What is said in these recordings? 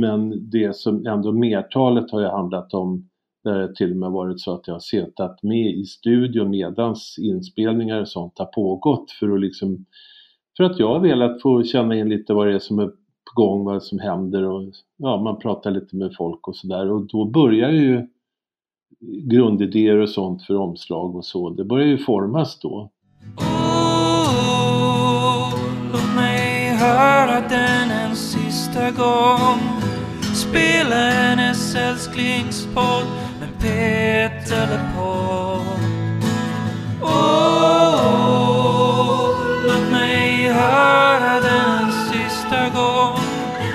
men det som ändå mertalet har ju handlat om där det till och med varit så att jag har suttit med i studion medans inspelningar och sånt har pågått för att liksom för att jag har velat få känna in lite vad det är som är på gång, vad som händer och ja, man pratar lite med folk och sådär och då börjar ju grundidéer och sånt för omslag och så, det börjar ju formas då. Oh, låt mig höra den en sista gång Spela hennes älsklingspodd med Peter LePaul Oh, låt mig höra den sista gång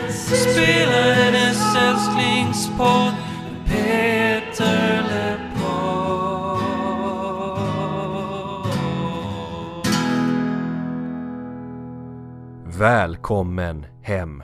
Spela hennes älsklingspodd med Peter LePaul Välkommen hem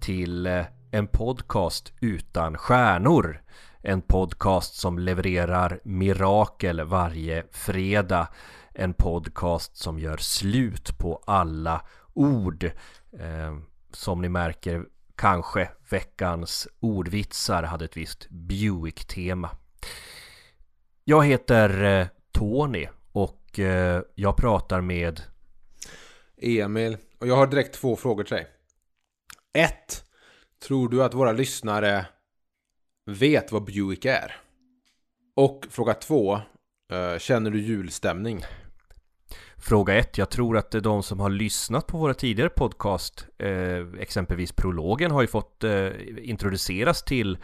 till eh, en podcast utan stjärnor. En podcast som levererar mirakel varje fredag. En podcast som gör slut på alla ord. Eh, som ni märker kanske veckans ordvitsar hade ett visst Buick-tema. Jag heter eh, Tony och eh, jag pratar med Emil. Och jag har direkt två frågor till dig. Ett. Tror du att våra lyssnare vet vad Buick är? Och fråga två. Eh, känner du julstämning? Fråga ett, jag tror att de som har lyssnat på våra tidigare podcast, eh, exempelvis prologen, har ju fått eh, introduceras till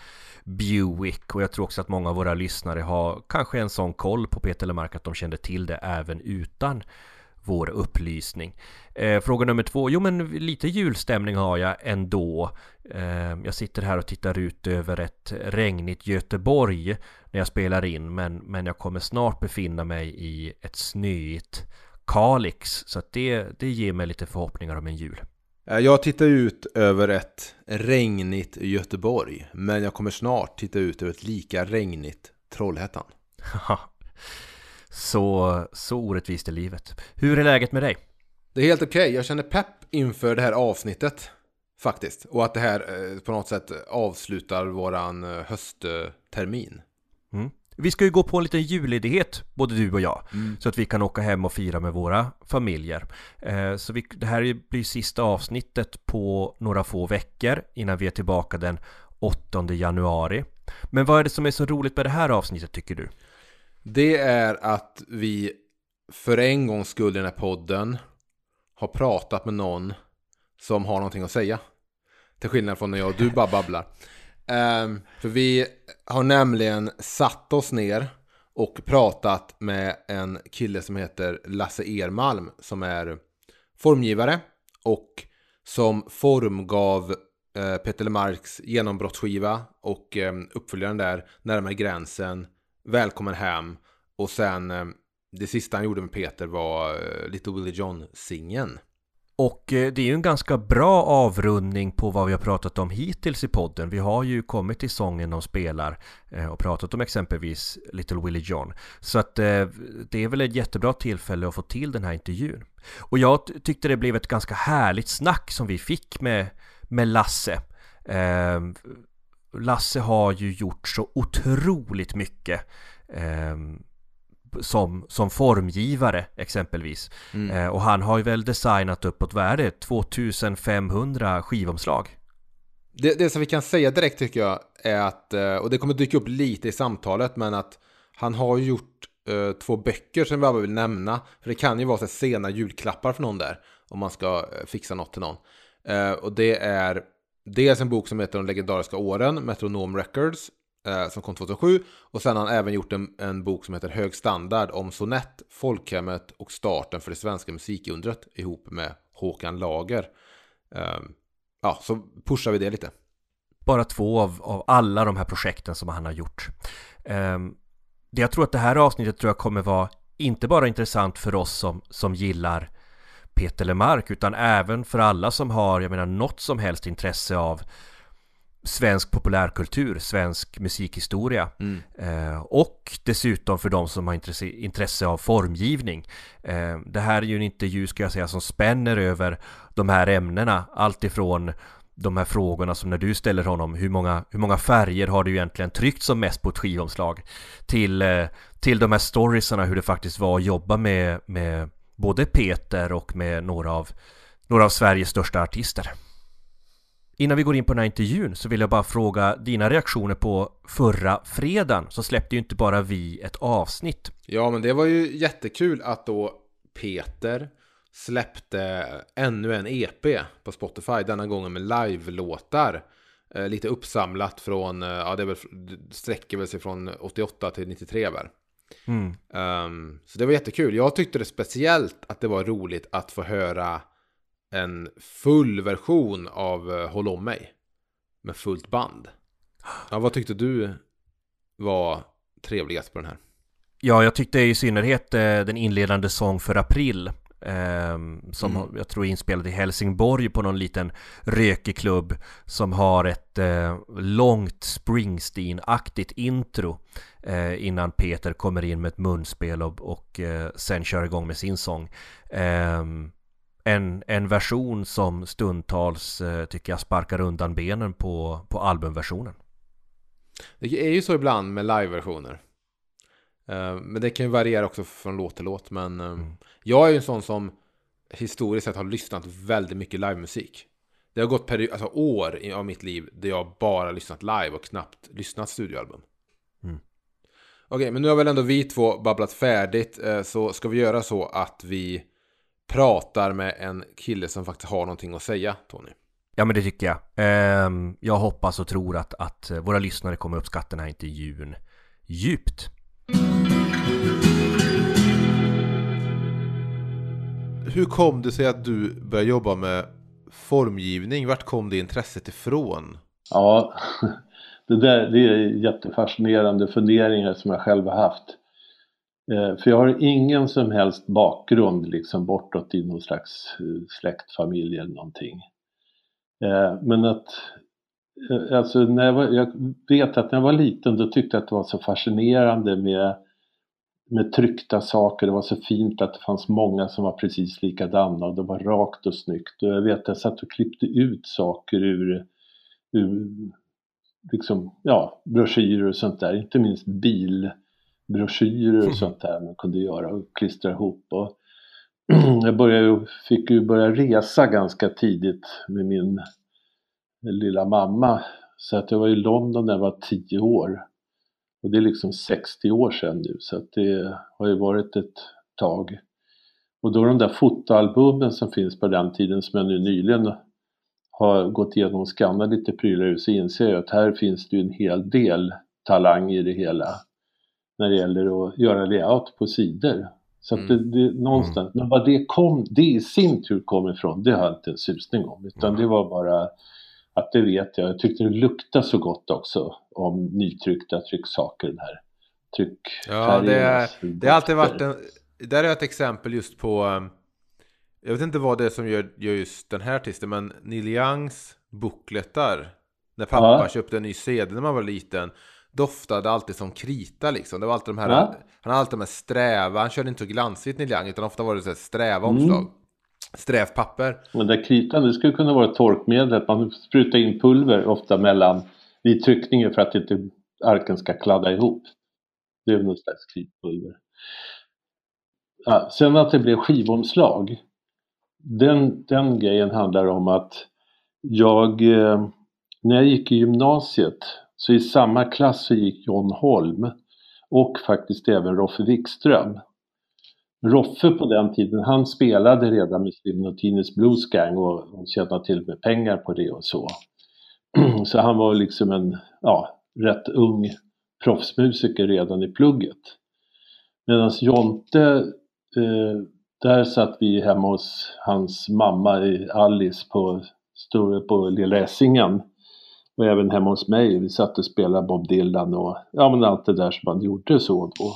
Buick och jag tror också att många av våra lyssnare har kanske en sån koll på Peter Lemark att de kände till det även utan vår upplysning. Eh, fråga nummer två, jo men lite julstämning har jag ändå. Eh, jag sitter här och tittar ut över ett regnigt Göteborg när jag spelar in men, men jag kommer snart befinna mig i ett snöigt Kalix så att det, det ger mig lite förhoppningar om en jul. Eh, Jag tittar ut över ett regnigt Göteborg. Men jag kommer snart titta ut över ett lika regnigt Trollhättan. Så, så orättvist är livet. Hur är läget med dig? Det är helt okej. Jag känner pepp inför det här avsnittet. Faktiskt. Och att det här eh, på något sätt avslutar våran eh, hösttermin. Mm. Vi ska ju gå på en liten julledighet, både du och jag. Så att vi kan åka hem och fira med våra familjer. Eh, så vi, det här blir sista avsnittet på några få veckor innan vi är tillbaka den 8 januari. Men vad är det som är så roligt med det här avsnittet tycker du? Det är att vi för en gångs skull i den här podden har pratat med någon som har någonting att säga. Till skillnad från när jag och du bara babblar. Um, för vi har nämligen satt oss ner och pratat med en kille som heter Lasse Ermalm som är formgivare och som formgav eh, Peter Marks genombrottsskiva och eh, uppföljaren där, Närmare gränsen, Välkommen hem och sen eh, det sista han gjorde med Peter var eh, Little Willie John-singeln. Och eh, det är ju en ganska bra avrundning på vad vi har pratat om hittills i podden. Vi har ju kommit till sången de spelar och pratat om exempelvis Little Willie John. Så att det är väl ett jättebra tillfälle att få till den här intervjun. Och jag tyckte det blev ett ganska härligt snack som vi fick med, med Lasse. Lasse har ju gjort så otroligt mycket. Eh, som, som formgivare exempelvis. Eh, och han har ju väl designat uppåt, vad är det? 2500 skivomslag. Det, det som vi kan säga direkt tycker jag är att, eh, och det kommer dyka upp lite i samtalet, men att han har gjort eh, två böcker som vi bara vill nämna. För det kan ju vara så sena julklappar för någon där, om man ska eh, fixa något till någon. Eh, och det är dels en bok som heter De legendariska åren, Metronom Records, eh, som kom 2007. Och sen har han även gjort en, en bok som heter Hög standard om sonett, folkhemmet och starten för det svenska musikundret ihop med Håkan Lager. Eh, ja, så pushar vi det lite. Bara två av, av alla de här projekten som han har gjort. Eh, det jag tror att det här avsnittet tror jag kommer vara inte bara intressant för oss som, som gillar Peter Lemark utan även för alla som har, jag menar, något som helst intresse av svensk populärkultur, svensk musikhistoria eh, och dessutom för de som har intresse, intresse av formgivning. Eh, det här är ju en intervju, ska jag säga, som spänner över de här ämnena, allt ifrån de här frågorna som när du ställer honom, hur många, hur många färger har du egentligen tryckt som mest på ett skivomslag? Till, eh, till de här storiesarna hur det faktiskt var att jobba med, med både Peter och med några av, några av Sveriges största artister. Innan vi går in på den här intervjun så vill jag bara fråga dina reaktioner på förra fredagen så släppte ju inte bara vi ett avsnitt. Ja, men det var ju jättekul att då Peter släppte ännu en EP på Spotify, denna gången med live-låtar. Eh, lite uppsamlat från, eh, ja det väl, sträcker väl sig från 88 till 93 väl. Mm. Um, så det var jättekul. Jag tyckte det speciellt att det var roligt att få höra en full version av uh, Håll om mig. Med fullt band. Ja, vad tyckte du var trevligast på den här? Ja, jag tyckte i synnerhet eh, den inledande sång för april eh, Som mm. jag tror är inspelad i Helsingborg på någon liten rökig klubb Som har ett eh, långt Springsteen-aktigt intro eh, Innan Peter kommer in med ett munspel och, och eh, sen kör igång med sin sång ehm, en, en version som stundtals eh, tycker jag sparkar undan benen på, på albumversionen Det är ju så ibland med live-versioner Eh, men det kan ju variera också från låt till låt. Men eh, mm. jag är ju en sån som historiskt sett har lyssnat väldigt mycket livemusik. Det har gått peri- alltså år av mitt liv där jag bara lyssnat live och knappt lyssnat studioalbum. Okej, men nu har väl ändå vi två babblat färdigt. Eh, så ska vi göra så att vi pratar med en kille som faktiskt har någonting att säga, Tony. Ja men det tycker jag. Ehm, jag hoppas och tror att, att våra lyssnare kommer uppskatta den här intervjun djupt. Hur kom det sig att du började jobba med formgivning? Vart kom det intresset ifrån? Ja, det där det är jättefascinerande funderingar som jag själv har haft. Eh, för jag har ingen som helst bakgrund liksom bortåt i någon slags eh, släktfamilj eller någonting. Eh, men att eh, alltså när jag, var, jag vet att när jag var liten då tyckte jag att det var så fascinerande med med tryckta saker. Det var så fint att det fanns många som var precis likadana och det var rakt och snyggt. Och jag vet att jag satt och klippte ut saker ur, ur liksom, ja, broschyrer och sånt där. Inte minst bilbroschyrer och mm. sånt där man kunde göra och klistra ihop. Och jag började, fick ju börja resa ganska tidigt med min lilla mamma. Så att jag var i London när jag var tio år. Och det är liksom 60 år sedan nu så att det har ju varit ett tag. Och då de där fotoalbumen som finns på den tiden som jag nu nyligen har gått igenom och skannat lite prylar ur så inser jag att här finns det en hel del talang i det hela när det gäller att göra layout på sidor. Så att det, mm. det, någonstans, mm. men vad det kom, det i sin tur kom ifrån, det har jag inte en susning om utan mm. det var bara att det vet jag. Jag tyckte det luktade så gott också om nytryckta trycksaker, den här tryckfärgerna. Ja, det, är, det har alltid varit en, där är ett exempel just på, um, jag vet inte vad det är som gör, gör just den här artisten, men Neil Youngs bukletar, när pappa ja. köpte en ny CD när man var liten, doftade alltid som krita liksom. Det var alltid de här, ja. han hade alltid de här sträva, han körde inte så glansigt Neil Young, utan ofta var det så här sträva mm. omslag strävt papper. Men där kritan, det skulle kunna vara ett torkmedel, att man sprutar in pulver ofta mellan vid tryckningen för att inte arken ska kladda ihop. Det är någon slags kritpulver. Ja, sen att det blev skivomslag. Den, den grejen handlar om att jag, eh, när jag gick i gymnasiet, så i samma klass så gick John Holm och faktiskt även Roffe Wikström. Roffe på den tiden, han spelade redan med Slimnotinis Blues Gang och, och tjänade till med pengar på det och så. Så han var liksom en, ja, rätt ung proffsmusiker redan i plugget. Medan Jonte, eh, där satt vi hemma hos hans mamma Alice på, på Lilla Essingen. Och även hemma hos mig, vi satt och spelade Bob Dylan och ja men allt det där som man gjorde så då.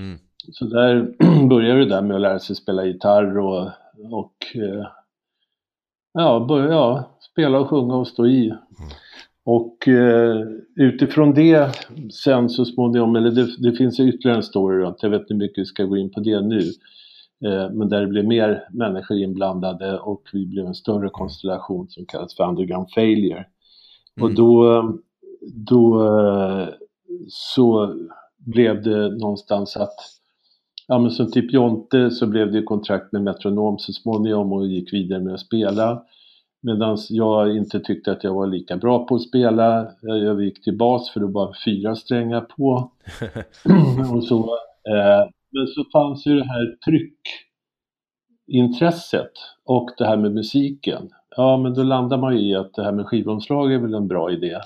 Mm. Så där började det där med att lära sig spela gitarr och, och eh, ja, börja ja, spela och sjunga och stå i. Mm. Och eh, utifrån det sen så småningom, eller det, det finns ytterligare en story runt, jag vet inte hur mycket vi ska gå in på det nu. Eh, men där det blev mer människor inblandade och vi blev en större konstellation som kallas för underground failure. Och Mm. då, då eh, så blev det någonstans att Ja men som typ Jonte så blev det kontrakt med Metronom så småningom och gick vidare med att spela. Medan jag inte tyckte att jag var lika bra på att spela. Jag jag gick till bas för det var fyra strängar på. och så. Eh, men så fanns ju det här tryckintresset och det här med musiken. Ja men då landar man ju i att det här med skivomslag är väl en bra idé.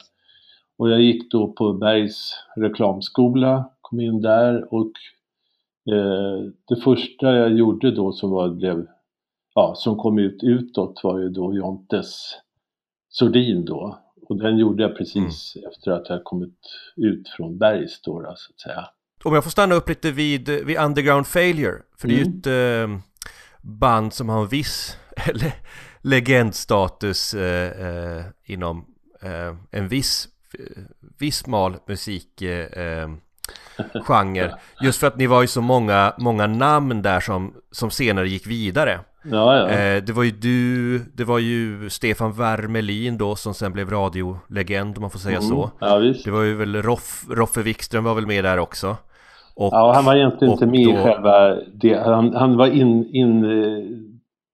Och jag gick då på Bergs reklamskola, kom in där och eh, det första jag gjorde då som var, blev, ja, som kom ut utåt var ju då Jontes Sordin då. Och den gjorde jag precis efter att jag kommit ut från Bergs då, då så att säga. Om jag får stanna upp lite vid, vid Underground Failure, för det är ju Mm. ett eh, band som har en viss le, legendstatus eh, eh, inom eh, en viss, eh, viss smal musik eh. Just för att ni var ju så många, många namn där som, som senare gick vidare. Ja, ja. Det var ju du, det var ju Stefan Wermelin då som sen blev radiolegend om man får säga Mm. så. Ja. Det var ju väl Roff, Roffe Wikström var väl med där också. Och, Ja, han var egentligen inte med i själva det. Han, han var in, in, eh,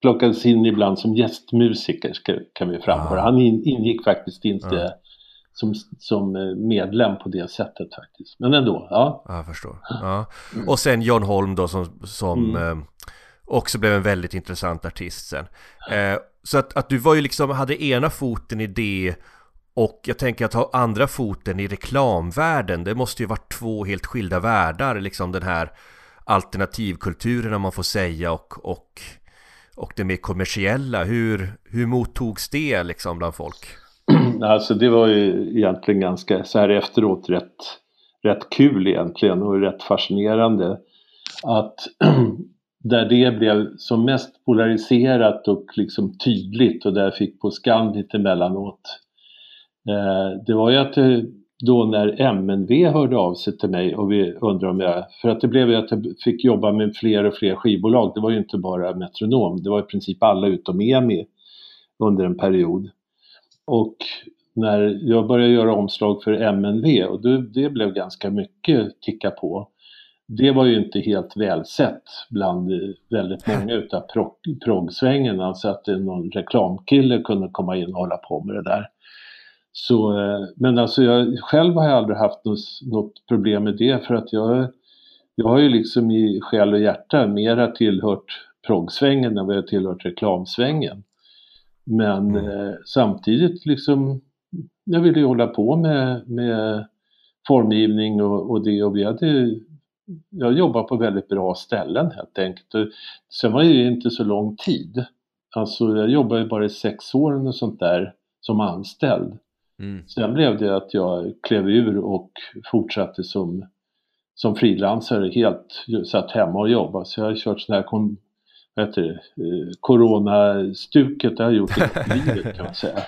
plockades in ibland som gästmusiker ska, kan vi framföra. Ah. Han in, ingick faktiskt inte Ja. som, som eh, medlem på det sättet faktiskt. Men ändå, ja. Ja, jag förstår. Ja. Och sen John Holm då som, som Mm. eh, också blev en väldigt intressant artist sen. Så att, att du var ju liksom, hade ena foten i det och jag tänker att ha andra foten i reklamvärlden. Det måste ju varit två helt skilda världar, liksom den här alternativkulturen om man får säga och, och, och det mer kommersiella. Hur, hur mottogs det liksom bland folk? Alltså det var ju egentligen ganska så här efteråt rätt, rätt kul egentligen och rätt fascinerande att där det blev som mest polariserat och liksom tydligt och där jag fick på skam lite emellanåt det var ju att det, då när MNV hörde av sig till mig och vi undrade om jag, för att det blev ju att jag fick jobba med fler och fler skivbolag, det var ju inte bara Metronom, det var i princip alla utom EMI under en period. Och när jag började göra omslag för MNV och det, det blev ganska mycket ticka på. Det var ju inte helt välsett bland eh, väldigt många utav prog- proggsvängen, alltså att någon reklamkille kunde komma in och hålla på med det där. Så, eh, men alltså jag själv har jag aldrig haft något, något problem med det för att jag, jag har ju liksom i själ och hjärta mera tillhört proggsvängen än vad jag tillhört reklamsvängen. Men eh, samtidigt liksom, jag ville ju hålla på med, med formgivning och, och det och vi hade jag jobbar på väldigt bra ställen helt enkelt. Sen var det ju inte så lång tid. Alltså jag jobbade ju bara i sex år och sånt där som anställd. Mm. Sen blev det att jag klev ur och fortsatte som, som frilansare helt, satt hemma och jobbade. Så jag har kört sån här kon, vad heter det, eh, coronastuket, det har jag gjort hela livet kan man säga.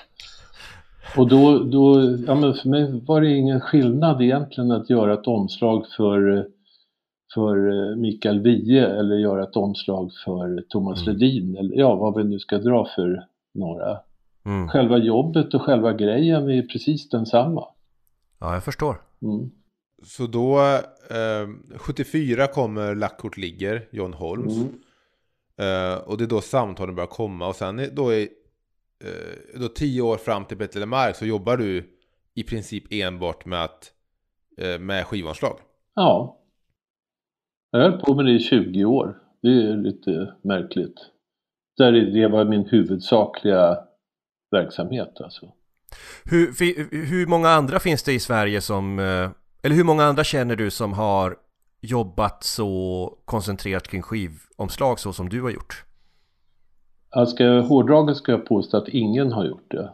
Och då, då, ja men för mig var det ingen skillnad egentligen att göra ett omslag för, för eh, Mikael Wiehe eller göra ett omslag för Thomas Mm. Ledin eller ja, vad vi nu ska dra för några. Mm. Själva jobbet och själva grejen är precis densamma. Ja, jag förstår. Mm. Så då, eh, 74 kommer Lackkort ligger, John Holms. Mm. Eh, och det är då samtalen börjar komma och sen då är eh, då tio år fram till Bättre Mark så jobbar du i princip enbart med, att, eh, med skivomslag. Ja. Jag hållit på med det i 20 år. Det är lite märkligt. Där är det var min huvudsakliga verksamhet alltså. Hur, hur många andra finns det i Sverige som, eh, eller hur många andra känner du som har jobbat så koncentrerat kring skivomslag så som du har gjort? Alltså, hårdraget ska jag påstå att ingen har gjort det.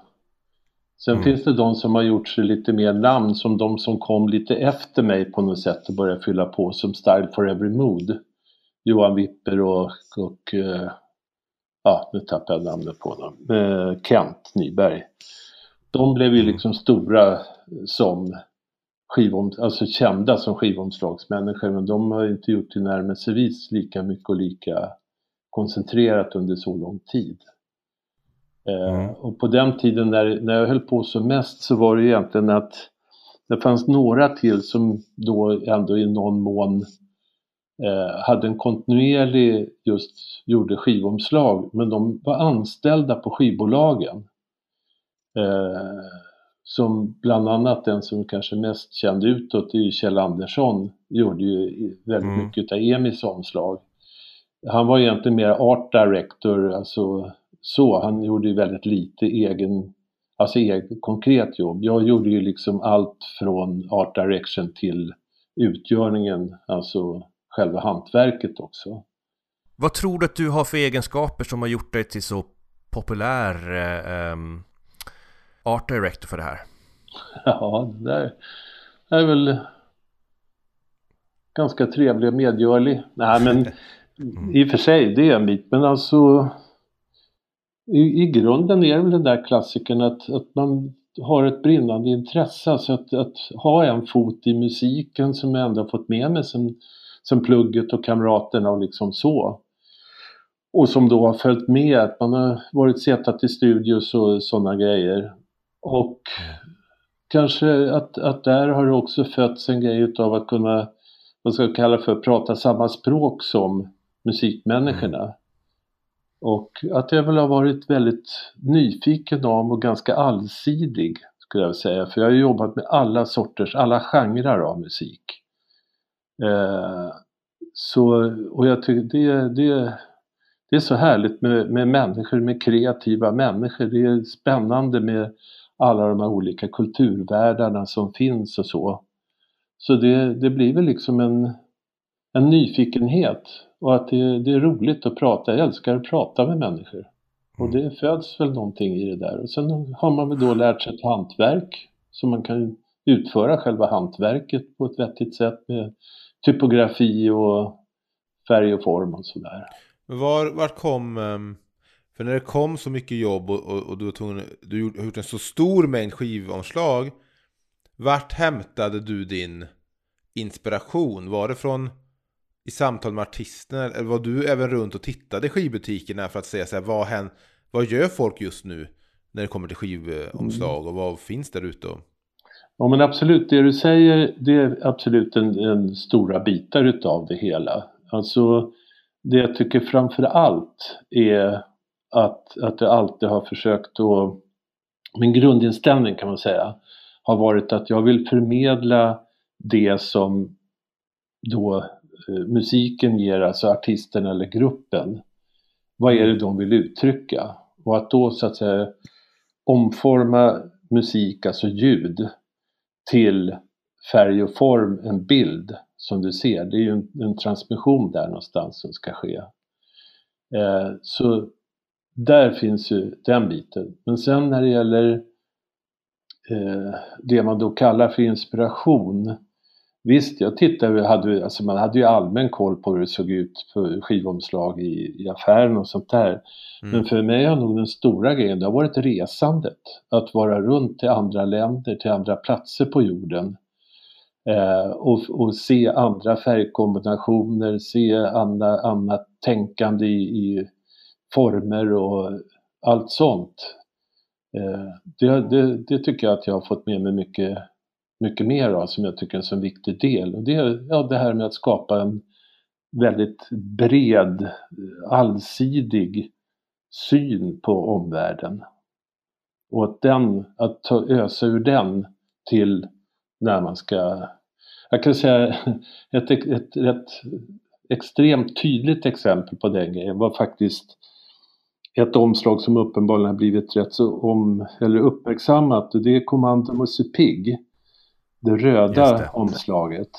Sen Mm. finns det de som har gjort sig lite mer namn som de som kom lite efter mig på något sätt och började fylla på som Style for Every Mood. Johan Wipper och, och eh, ja, nu tappar jag namnet på honom. Eh, Kent Nyberg. De blev ju Mm. liksom stora som skivom, alltså kända som skivomslagsmänniskor men de har inte gjort tillnärmelsevis lika mycket och lika koncentrerat under så lång tid. Eh, Mm. Och på den tiden när, när jag höll på som mest så var det egentligen att det fanns några till som då ändå i någon mån eh, hade en kontinuerlig just gjorde skivomslag men de var anställda på skivbolagen. Eh, som bland annat den som kanske mest känd utåt är ju Kjell Andersson gjorde ju väldigt Mm. mycket av Emis omslag. Han var egentligen mer art director, alltså så, han gjorde ju väldigt lite egen, alltså eget konkret jobb. Jag gjorde ju liksom allt från art direction till utgörningen, alltså själva hantverket också. Vad tror du att du har för egenskaper som har gjort dig till så populär eh, ehm, art director för det här? Ja, det där är väl ganska trevlig och medgörlig. Nej, men i och för sig, det är en bit. Men alltså i, i grunden är det väl den där klassikern att, att man har ett brinnande intresse. Alltså att, att ha en fot i musiken som jag ändå har fått med mig sen, sen plugget och kamraterna och liksom så. Och som då har följt med att man har varit setat i studios och sådana grejer. Och kanske att, att där har det också fötts en grej utav att kunna, vad ska jag kalla för, prata samma språk som musikmänniskorna. Och att jag väl har varit väldigt nyfiken om och ganska allsidig skulle jag säga. För jag har jobbat med alla sorters, alla genrer av musik. Eh, så, och jag tycker det, det, det är så härligt med, med människor, med kreativa människor. Det är spännande med alla de här olika kulturvärldarna som finns och så. Så det, det blir väl liksom en, en nyfikenhet och att det, det är roligt att prata. Jag älskar att prata med människor. Och det föds väl någonting i det där. Och sen har man väl då lärt sig ett hantverk så man kan utföra själva hantverket på ett vettigt sätt med typografi och färg och form och sådär. Men var, kom... Ehm, för när det kom så mycket jobb och, och, och du, tvungen, du har gjort en så stor mängd skivomslag. Vart hämtade du din inspiration? Var det från i samtal med artisterna? Eller var du även runt och tittade i skivbutikerna för att säga så här, vad, hän, vad gör folk just nu? När det kommer till skivomslag och vad finns där ute? Ja men absolut, det du säger det är absolut en, en stora bitar utav det hela. Alltså det jag tycker framför allt är att, att jag alltid har försökt att, min grundinställning kan man säga, har varit att jag vill förmedla det som då eh, musiken ger, alltså artisten eller gruppen. Vad är det de vill uttrycka? Och att då så att säga omforma musik, alltså ljud, till färg och form, en bild som du ser. Det är ju en, en transmission där någonstans som ska ske. Eh, så där finns ju den biten. Men sen när det gäller eh, det man då kallar för inspiration. Visst, jag tittade, hade, alltså man hade ju allmän koll på hur det såg ut på skivomslag i, i affären och sånt där. Men för mig har nog den stora grejen, det har varit resandet. Att vara runt till andra länder, till andra platser på jorden. Eh, och, och se andra färgkombinationer, se andra, annat tänkande i, i former och allt sånt. Eh, det, det, det tycker jag att jag har fått med mig mycket, mycket mer av som jag tycker är en så viktig del. Och det är ja, det här med att skapa en väldigt bred, allsidig syn på omvärlden. Och att, den, att ta, ösa ur den till när man ska... Jag kan säga ett, ett, ett, ett extremt tydligt exempel på den grejen var faktiskt ett omslag som uppenbarligen har blivit rätt så om, eller uppmärksammat. Det är Commando Musse Pigg. Det röda det. omslaget.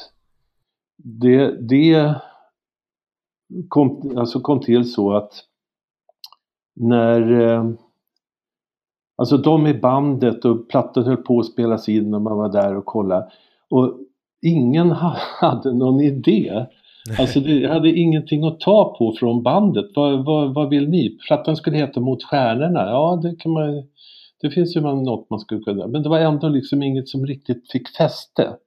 Det, det kom, alltså kom till så att när eh, Alltså de i bandet och plattan höll på att spelas in och man var där och kollade. Och ingen ha- hade någon idé. Alltså det hade ingenting att ta på från bandet. Vad, vad, vad vill ni? Plattan skulle heta Mot stjärnorna. Ja, det kan man det finns ju något man skulle kunna. Men det var ändå liksom inget som riktigt fick fäste.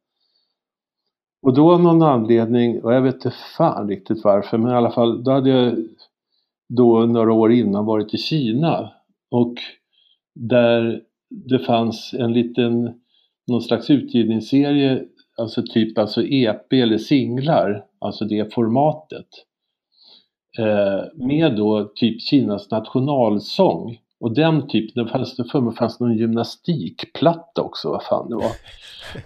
Och då av någon anledning, och jag vet inte fan riktigt varför, men i alla fall, då hade jag då några år innan varit i Kina och där det fanns en liten, någon slags utgivningsserie, alltså typ alltså EP eller singlar, alltså det formatet. Eh, med då typ Kinas nationalsång. Och den typen, det fanns det för mig fanns någon gymnastikplatta också, vad fan det var.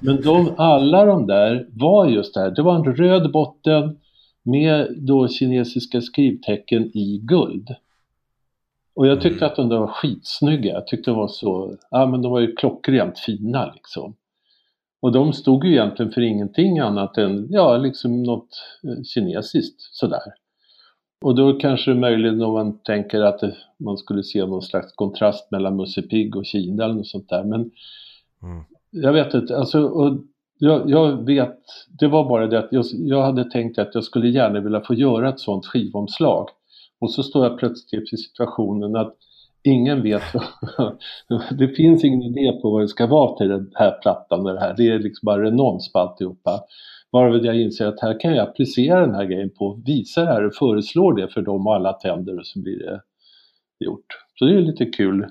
Men de, alla de där var just det här, det var en röd botten med då kinesiska skrivtecken i guld. Och jag tyckte Mm. att de där var skitsnygga, jag tyckte de var så, ja men de var ju klockrent fina liksom. Och de stod ju egentligen för ingenting annat än, ja liksom något eh, kinesiskt sådär. Och då kanske möjligen om man tänker att det, man skulle se någon slags kontrast mellan Musse Pigg och Kina eller något sånt där. Men Mm. jag vet inte, alltså, och jag, jag vet, det var bara det att jag, jag hade tänkt att jag skulle gärna vilja få göra ett sånt skivomslag. Och så står jag plötsligt i situationen att ingen vet, det finns ingen idé på vad det ska vara till den här plattan och det här. Det är liksom bara renons på alltihopa. Varvid jag inser att här kan jag applicera den här grejen på, visa det här och föreslår det för dem och alla tänder och så blir det gjort. Så det är lite kul.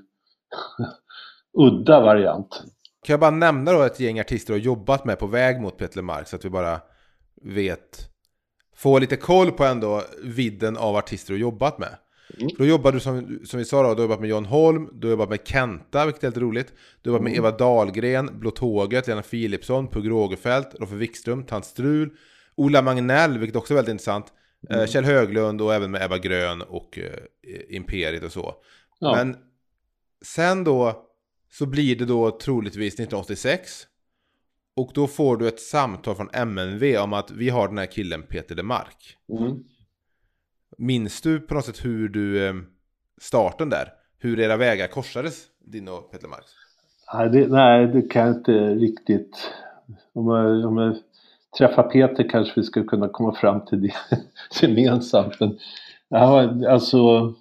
Udda variant. Kan jag bara nämna då ett gäng artister du har jobbat med på väg mot Peter Mark så att vi bara vet, får lite koll på ändå vidden av artister du har jobbat med. Mm. Då jobbar du som, som vi sa då, du har jobbat med John Holm, du har jobbat med Kenta, vilket är helt roligt. Du har jobbat med Eva Dahlgren, Blå Tåget, Lena Philipsson, Pugh Rogefeldt, Roffe Wikström, Tant Strul, Ola Magnell, vilket också är väldigt intressant. eh, Kjell Höglund och även med Ebba Grön och eh, Imperiet och så. Ja. Men sen då så blir det då troligtvis 1986. Och då får du ett samtal från MNV om att vi har den här killen Peter Lemark. Mm. Minns du på något sätt hur du ehm, starten där? Hur era vägar korsades, din och Peter Marks? Nej det, nej, det kan jag inte riktigt. Om jag, om jag träffar Peter kanske vi skulle kunna komma fram till det gemensamt. Men, ja, alltså,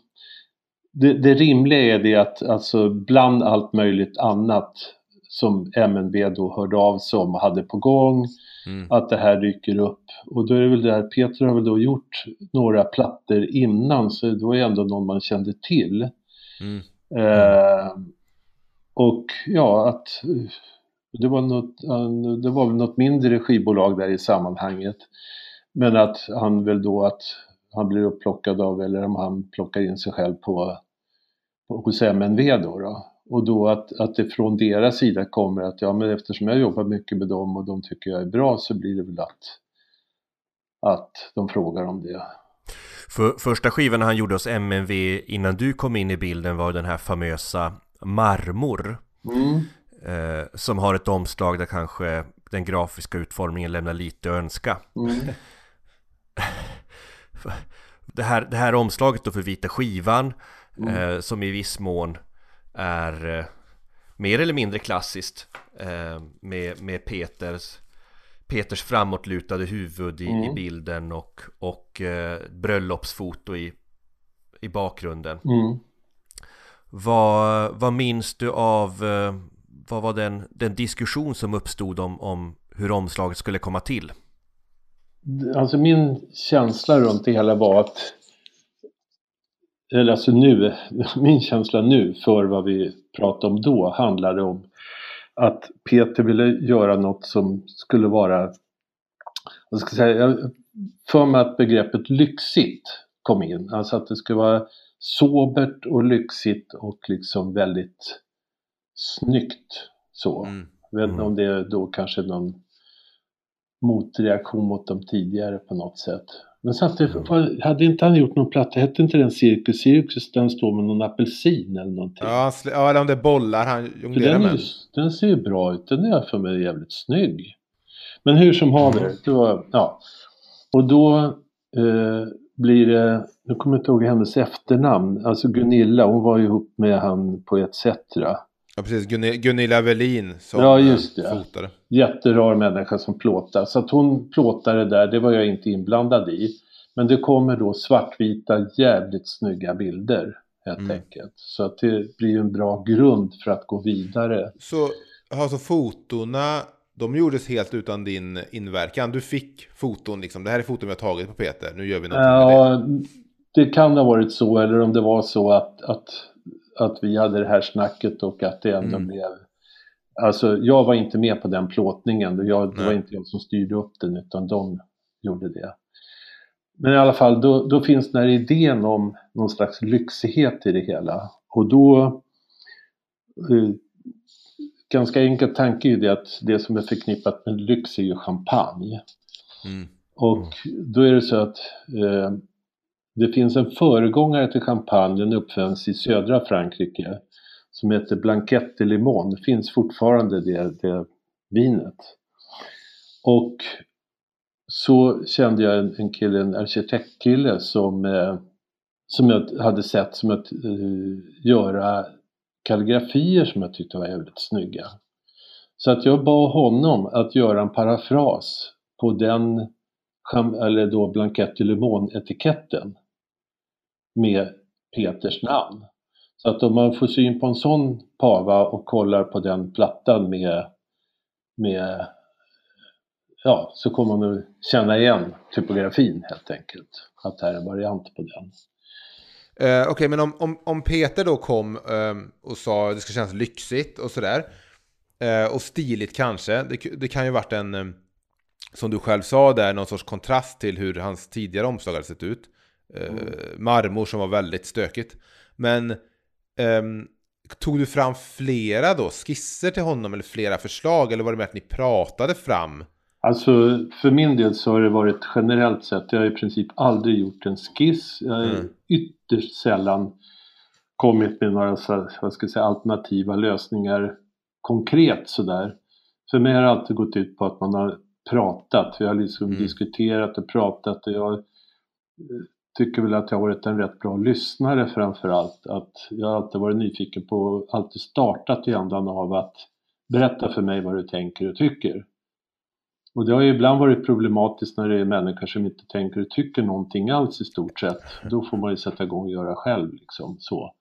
det, det rimliga är det att alltså, bland allt möjligt annat som MNB då hörde av sig om och hade på gång, Mm. att det här dyker upp. Och då är det väl där, Peter har väl då gjort några plattor innan så det var ju ändå någon man kände till. Mm. Eh, och ja, att det var, något, det var väl något mindre skivbolag där i sammanhanget. Men att han väl då att han blir upplockad av, eller om han plockar in sig själv på, på hos MNV då. då. Och då att, att det från deras sida kommer att ja men eftersom jag jobbar mycket med dem och de tycker jag är bra så blir det väl att, att de frågar om det. För första skivan han gjorde hos MNV innan du kom in i bilden var den här famösa Marmor. Mm. Eh, som har ett omslag där kanske den grafiska utformningen lämnar lite att önska. Mm. Det här, det här omslaget då för vita skivan Mm. eh, som i viss mån är eh, mer eller mindre klassiskt eh, med, med Peters Peters framåtlutade huvud i, i Mm. bilden och, och eh, bröllopsfoto i, i bakgrunden. Mm. Vad, vad minns du av, vad var den, den diskussion som uppstod om, om hur omslaget skulle komma till? Alltså min känsla runt det hela var att eller alltså nu, min känsla nu för vad vi pratade om då handlade om att Peter ville göra något som skulle vara, vad ska jag säga, för mig att begreppet lyxigt kom in. Alltså att det skulle vara sobert och lyxigt och liksom väldigt snyggt så. Mm. Jag vet inte Mm. om det är då kanske någon motreaktion mot de tidigare på något sätt. Men vad- hade inte han gjort någon platta, hette inte den Cirkus Cirkus, den står med någon apelsin eller någonting? Ja, eller om det är bollar han jonglerar med. den ser ju bra ut, den är för mig jävligt snygg. Men hur som haver, det var, ja. Och då eh, blir det, nu kommer jag inte ihåg hennes efternamn, alltså Gunilla, hon var ju ihop med han på ETC. Ja, precis. Gunilla, Gunilla Velin som Ja, just eh, det. fotade. jätterar människa som plåtar. Så att hon plåtade där, det var jag inte inblandad i. Men det kommer då svartvita, jävligt snygga bilder helt Mm. enkelt. Så att det blir en bra grund för att gå vidare. Så alltså fotona, de gjordes helt utan din inverkan. Du fick foton liksom. Det här är foton vi har tagit på Peter. Nu gör vi någonting med det. Ja, det kan ha varit så eller om det var så att, att, att vi hade det här snacket och att det ändå Mm. blev Alltså jag var inte med på den plåtningen, jag, det var inte jag som styrde upp den utan de gjorde det. Men i alla fall, då, då finns den här idén om någon slags lyxighet i det hela. Och då, eh, ganska enkel tanke är ju det att det som är förknippat med lyx är ju champagne. Mm. Och då är det så att eh, det finns en föregångare till champagnen uppfanns i södra Frankrike, som heter Blanquette de Limon. Det finns fortfarande det, det vinet. Och så kände jag en, en kille, en arkitektkille som, eh, som jag hade sett som att eh, göra kalligrafier som jag tyckte var väldigt snygga. Så att jag bad honom att göra en parafras på den eh, eller då Blanquette de Limon-etiketten med Peters namn. Så att om man får syn på en sån pava och kollar på den plattan med, med ja, så kommer man att känna igen typografin helt enkelt. Att det här är en variant på den. Eh, Okej, men om, om, om Peter då kom ehm, och sa att det ska kännas lyxigt och sådär. Eh, och stiligt kanske. Det, det kan ju varit en, ehm, som du själv sa där, någon sorts kontrast till hur hans tidigare omslag hade sett ut. Eh, Marmor som var väldigt stökigt. Men ehm, tog du fram flera då skisser till honom eller flera förslag? Eller var det mer att ni pratade fram? Alltså för min del så har det varit generellt sett, jag har i princip aldrig gjort en skiss. Jag har Mm. ytterst sällan kommit med några så, vad ska jag säga, alternativa lösningar konkret sådär. För mig har det alltid gått ut på att man har pratat, vi har liksom Mm. diskuterat och pratat och jag eh, tycker väl att jag har varit en rätt bra lyssnare framför allt. Att jag har alltid varit nyfiken på, alltid startat i ändan av att berätta för mig vad du tänker och tycker. Och det har ju ibland varit problematiskt när det är människor som inte tänker och tycker någonting alls i stort sett. Då får man ju sätta igång och göra själv liksom så.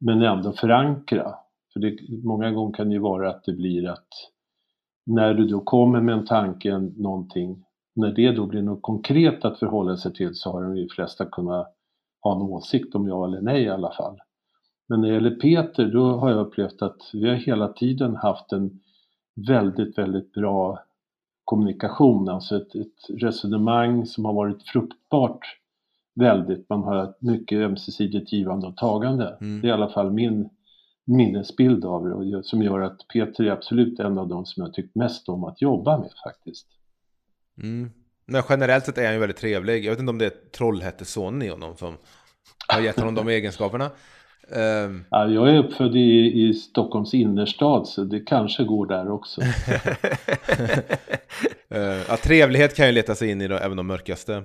Men ändå förankra. För det, många gånger kan det ju vara att det blir att när du då kommer med en tanke, någonting, när det då blir något konkret att förhålla sig till så har de flesta kunnat ha en åsikt om ja eller nej i alla fall. Men när det gäller Peter, då har jag upplevt att vi har hela tiden haft en väldigt, väldigt bra kommunikation, alltså ett, ett resonemang som har varit fruktbart väldigt. Man har mycket ömsesidigt givande och tagande. Mm. Det är i alla fall min minnesbild av det och som gör att Peter är absolut en av de som jag tyckt mest om att jobba med faktiskt. Mm. Men generellt sett är han ju väldigt trevlig. Jag vet inte om det är Trollhättesonen i honom som har gett honom de egenskaperna. Ehm, Ja, jag är uppfödd i, i Stockholms innerstad så det kanske går där också. eh, ja, trevlighet kan ju leta sig in i då, även de mörkaste.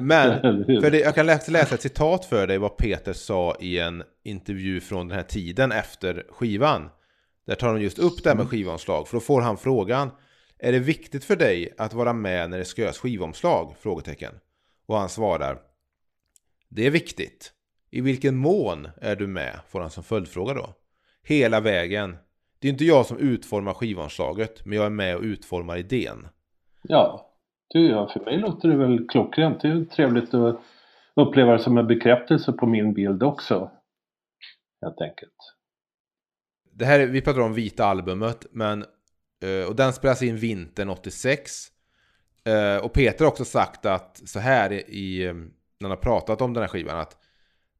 Men, för det, jag kan läsa, läsa ett citat för dig vad Peter sa i en intervju från den här tiden efter skivan. Där tar de just upp det här med skivomslag, för då får han frågan Är det viktigt för dig att vara med när det ska göras skivomslag? Frågetecken. Och han svarar Det är viktigt. I vilken mån är du med? Får han som följdfråga då. Hela vägen. Det är inte jag som utformar skivomslaget, men jag är med och utformar idén. Ja, för mig låter det väl klockrent. Det är trevligt att uppleva det som en bekräftelse på min bild också. Helt enkelt. Det här, är- vi pratar om vita albumet, men, och den spelas in vintern 86. Eh, och Peter har också sagt att så här i, eh, när han har pratat om den här skivan, att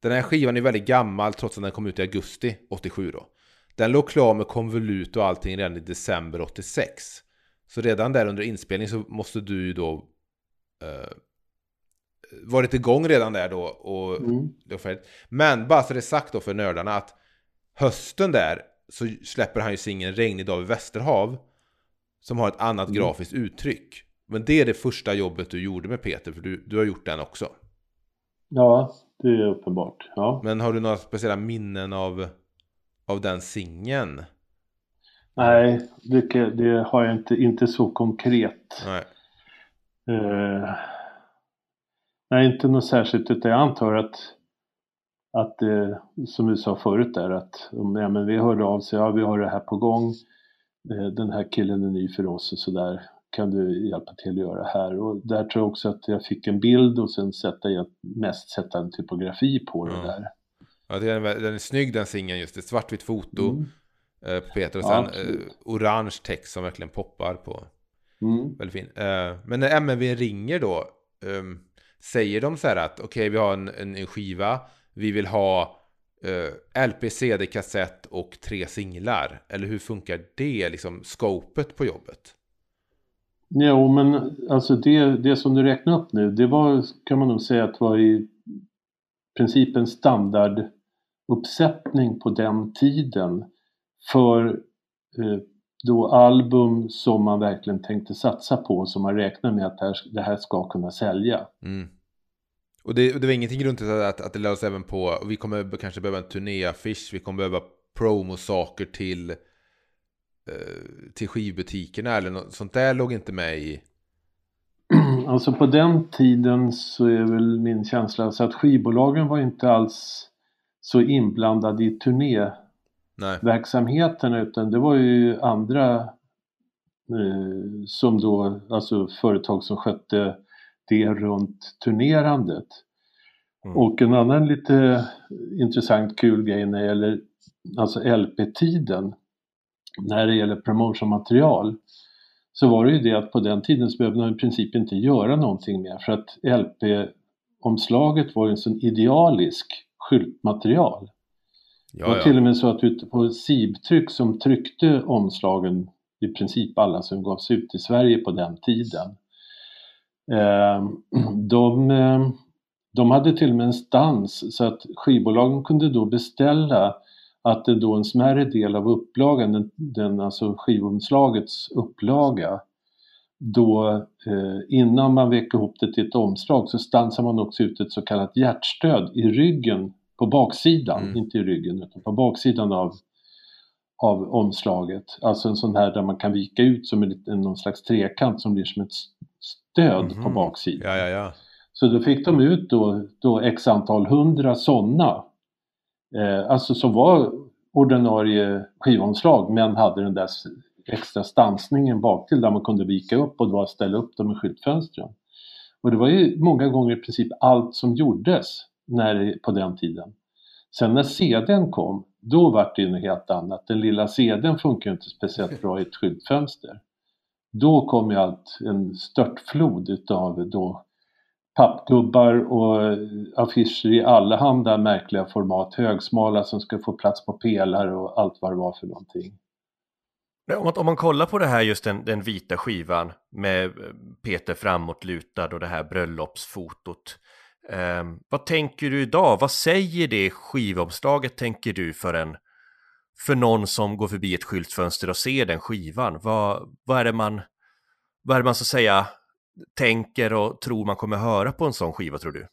den här skivan är väldigt gammal trots att den kom ut i augusti 87 då. Den låg klar med konvolut och allting redan i december 86. Så redan där under inspelning så måste du ju då eh, varit igång redan där då och Mm. Men bara så det är sagt då för nördarna att hösten där så släpper han ju singeln Regnig dag vid Västerhav som har ett annat Mm. grafiskt uttryck. Men det är det första jobbet du gjorde med Peter, för du, du har gjort den också. Ja, det är uppenbart. Ja. Men har du några speciella minnen av, av den singeln? Nej, det, det har jag inte, inte så konkret. Nej. Eh, nej, inte något särskilt utan jag antar att, att eh, som du sa förut där att ja, men vi hörde av sig, ja vi har det här på gång, den här killen är ny för oss och sådär. kan du hjälpa till att göra här? Och där tror jag också att jag fick en bild och sen sätta, mest sätta en typografi på det Mm. där. Ja, den är, den är snygg den singeln just det. Svartvitt foto Mm. eh, på Peter och Ja, sen absolut. eh, orange text som verkligen poppar på. Mm. Väldigt fin. Eh, men när MNV ringer då, ehm, säger de så här att okej vi har en, en, en skiva, vi vill ha eh, LP, CD, kassett och tre singlar. Eller hur funkar det, liksom scopet på jobbet? Jo, men alltså det, det som du räknade upp nu, det var, kan man nog säga att var i princip en standarduppsättning på den tiden för eh, då album som man verkligen tänkte satsa på, som man räknar med att det här, det här ska kunna sälja. Mm. Och det, och det var ingenting runt det att, att det lades även på, vi kommer kanske behöva en turnéaffisch, vi kommer behöva promosaker till, eh, till skivbutikerna eller något sånt där låg inte med i. Alltså på den tiden så är väl min känsla så att skivbolagen var inte alls så inblandade i turnéverksamheten utan det var ju andra eh, som då, alltså företag som skötte det runt turnerandet. Mm. Och en annan lite intressant kul grej när det gäller alltså LP-tiden när det gäller promotionmaterial så var det ju det att på den tiden så behövde man i princip inte göra någonting mer för att LP-omslaget var ju en sån idealisk skyltmaterial. det var Ja, till ja. och med så att ute på SIB-tryck som tryckte omslagen i princip alla som gavs ut i Sverige på den tiden. Eh, de, eh, de hade till och med en stans så att skivbolagen kunde då beställa att det då en smärre del av upplagan, den, den alltså skivomslagets upplaga, då eh, innan man vek ihop det till ett omslag så stansar man också ut ett så kallat hjärtstöd i ryggen på baksidan, Mm. inte i ryggen utan på baksidan av, av omslaget. Alltså en sån här där man kan vika ut som en, någon slags trekant som blir som ett stöd på Mhm. baksidan. Ja, ja, ja. Så då fick de ut då, då x antal hundra sådana. Eh, alltså som var ordinarie skivomslag men hade den där extra stansningen bak till där man kunde vika upp och då ställa upp dem i skyltfönstren. Och det var ju många gånger i princip allt som gjordes när, på den tiden. Sen när CDn kom, då var det ju något helt annat. Den lilla CDn funkar ju inte speciellt bra i ett skyltfönster. Då kom ju allt, en störtflod utav då pappgubbar och affischer i allehanda märkliga format, högsmala som ska få plats på pelare och allt vad det var för någonting. Om man, om man kollar på det här just den, den vita skivan med eh, Peter framåtlutad och det här bröllopsfotot. Eh, vad tänker du idag? Vad säger det skivomslaget tänker du för en för någon som går förbi ett skyltfönster och ser den skivan? Vad, vad är det man vad är det man så att säga tänker och tror man kommer höra på en sån skiva tror du?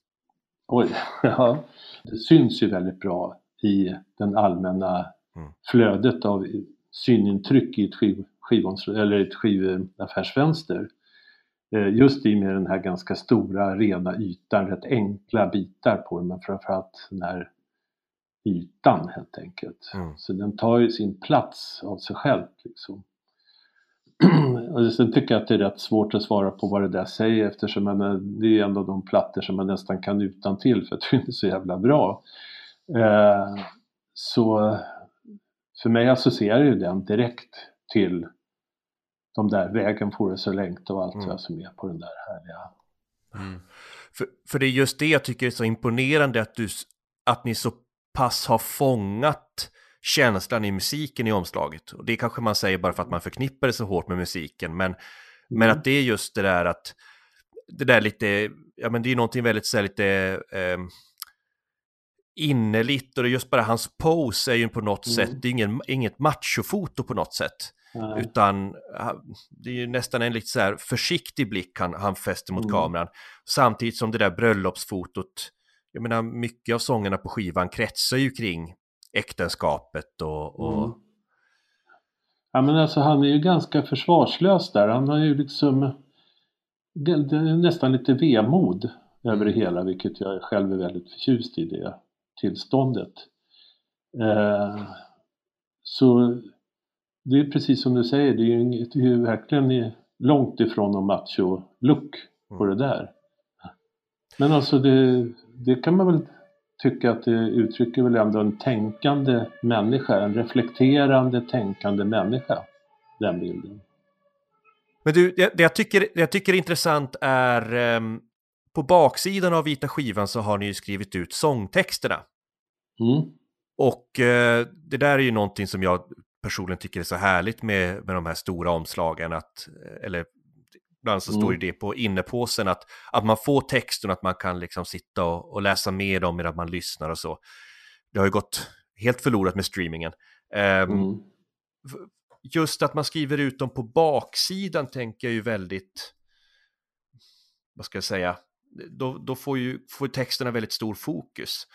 Oj, ja. Det syns ju väldigt bra i den allmänna Mm. flödet av synintryck i ett, skiv, skivomslag- eller ett skivaffärsfönster. Eh, Just i med den här ganska stora rena ytan, rätt enkla bitar på den men framförallt den här ytan helt enkelt. Mm. Så den tar ju sin plats av sig själv. Liksom. och sen tycker jag att det är rätt svårt att svara på vad det där säger eftersom menar, det är en av de plattor som man nästan kan utan till för att det är så jävla bra. Eh, så för mig associerar ju den direkt till de där Vägen får det så längt och allt Mm. vad som är på den där härliga. Mm. För, för det är just det jag tycker är så imponerande att, du, att ni så pass har fångat känslan i musiken i omslaget. Och det kanske man säger bara för att man förknippar det så hårt med musiken. Men, men Mm. att det är just det där att det där lite, ja men det är någonting väldigt så här lite eh, innerligt och det är just bara hans pose är ju på något Mm. sätt, det är ingen, inget machofoto på något sätt. Nej. Utan ha- det är ju nästan en lite så här försiktig blick han, han fäster mot Mm. kameran. Samtidigt som det där bröllopsfotot, jag menar mycket av sångerna på skivan kretsar ju kring äktenskapet och... och Mm. Ja men alltså han är ju ganska försvarslös där. Han har ju liksom det, är nästan lite vemod över det hela vilket jag själv är väldigt förtjust i det tillståndet. Eh, så det är precis som du säger, det är ju, det är ju verkligen långt ifrån någon macho-look på det där. Men alltså det, det kan man väl tycka att det uttrycker väl ändå en tänkande människa, en reflekterande, tänkande människa, den bilden. Men du, det, jag, tycker, det jag tycker är intressant är ehm, på baksidan av vita skivan så har ni ju skrivit ut sångtexterna. Mm. Och eh, det där är ju någonting som jag personligen tycker är så härligt med, med de här stora omslagen, att, eller ibland så står ju det på innepåsen, att, att man får texten, att man kan liksom sitta och, och läsa med dem medan man lyssnar och så. Det har ju gått helt förlorat med streamingen. Mm. just att man skriver ut dem på baksidan tänker jag ju väldigt, vad ska jag säga, då, då får ju får texterna väldigt stor fokus.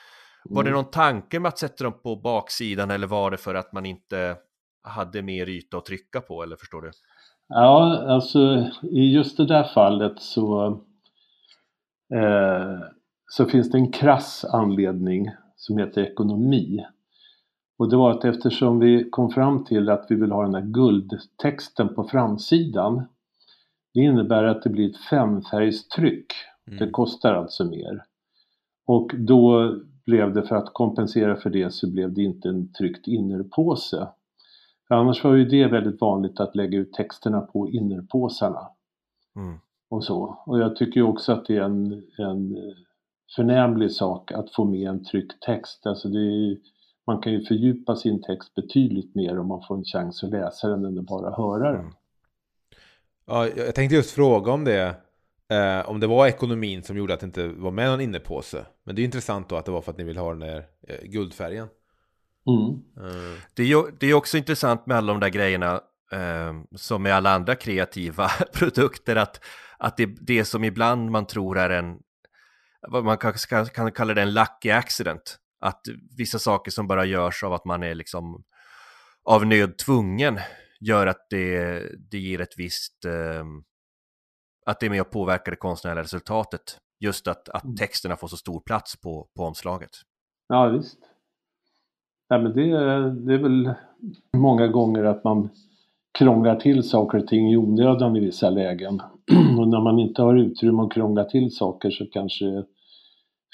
Var det Mm. någon tanke med att sätta dem på baksidan eller var det för att man inte hade mer yta att trycka på eller förstår du? Ja, alltså i just det där fallet så, eh, så finns det en krass anledning som heter ekonomi. Och det var att eftersom vi kom fram till att vi vill ha den här guldtexten på framsidan. Det innebär att det blir ett femfärgstryck. Det kostar alltså mer. Och då blev det för att kompensera för det så blev det inte en tryckt innerpåse. Annars var ju det väldigt vanligt att lägga ut texterna på innerpåsarna Mm. och så. Och jag tycker också att det är en, en förnämlig sak att få med en tryckt text. Alltså det ju- man kan ju fördjupa sin text betydligt mer om man får en chans att läsa den än att bara höra den. Mm. Ja, jag jag tänkte just fråga om det. Eh, om det var ekonomin som gjorde att det inte var med någon innepåse. Men det är intressant då att det var för att ni vill ha den där eh, guldfärgen. Mm. Eh, Det är det är också intressant med alla de där grejerna eh, som med alla andra kreativa produkter att, att det, det som ibland man tror är en, vad man kan, kan, kan kalla det en lucky accident, att vissa saker som bara görs av att man är liksom av nöd tvungen gör att det, det ger ett visst, eh, att det är med och påverkar det konstnärliga resultatet. Just att, att texterna får så stor plats på, på omslaget. Ja visst. Ja, men det, är- det är väl många gånger att man krånglar till saker och ting i onödan i vissa lägen. och när man inte har utrymme att krångla till saker så kanske det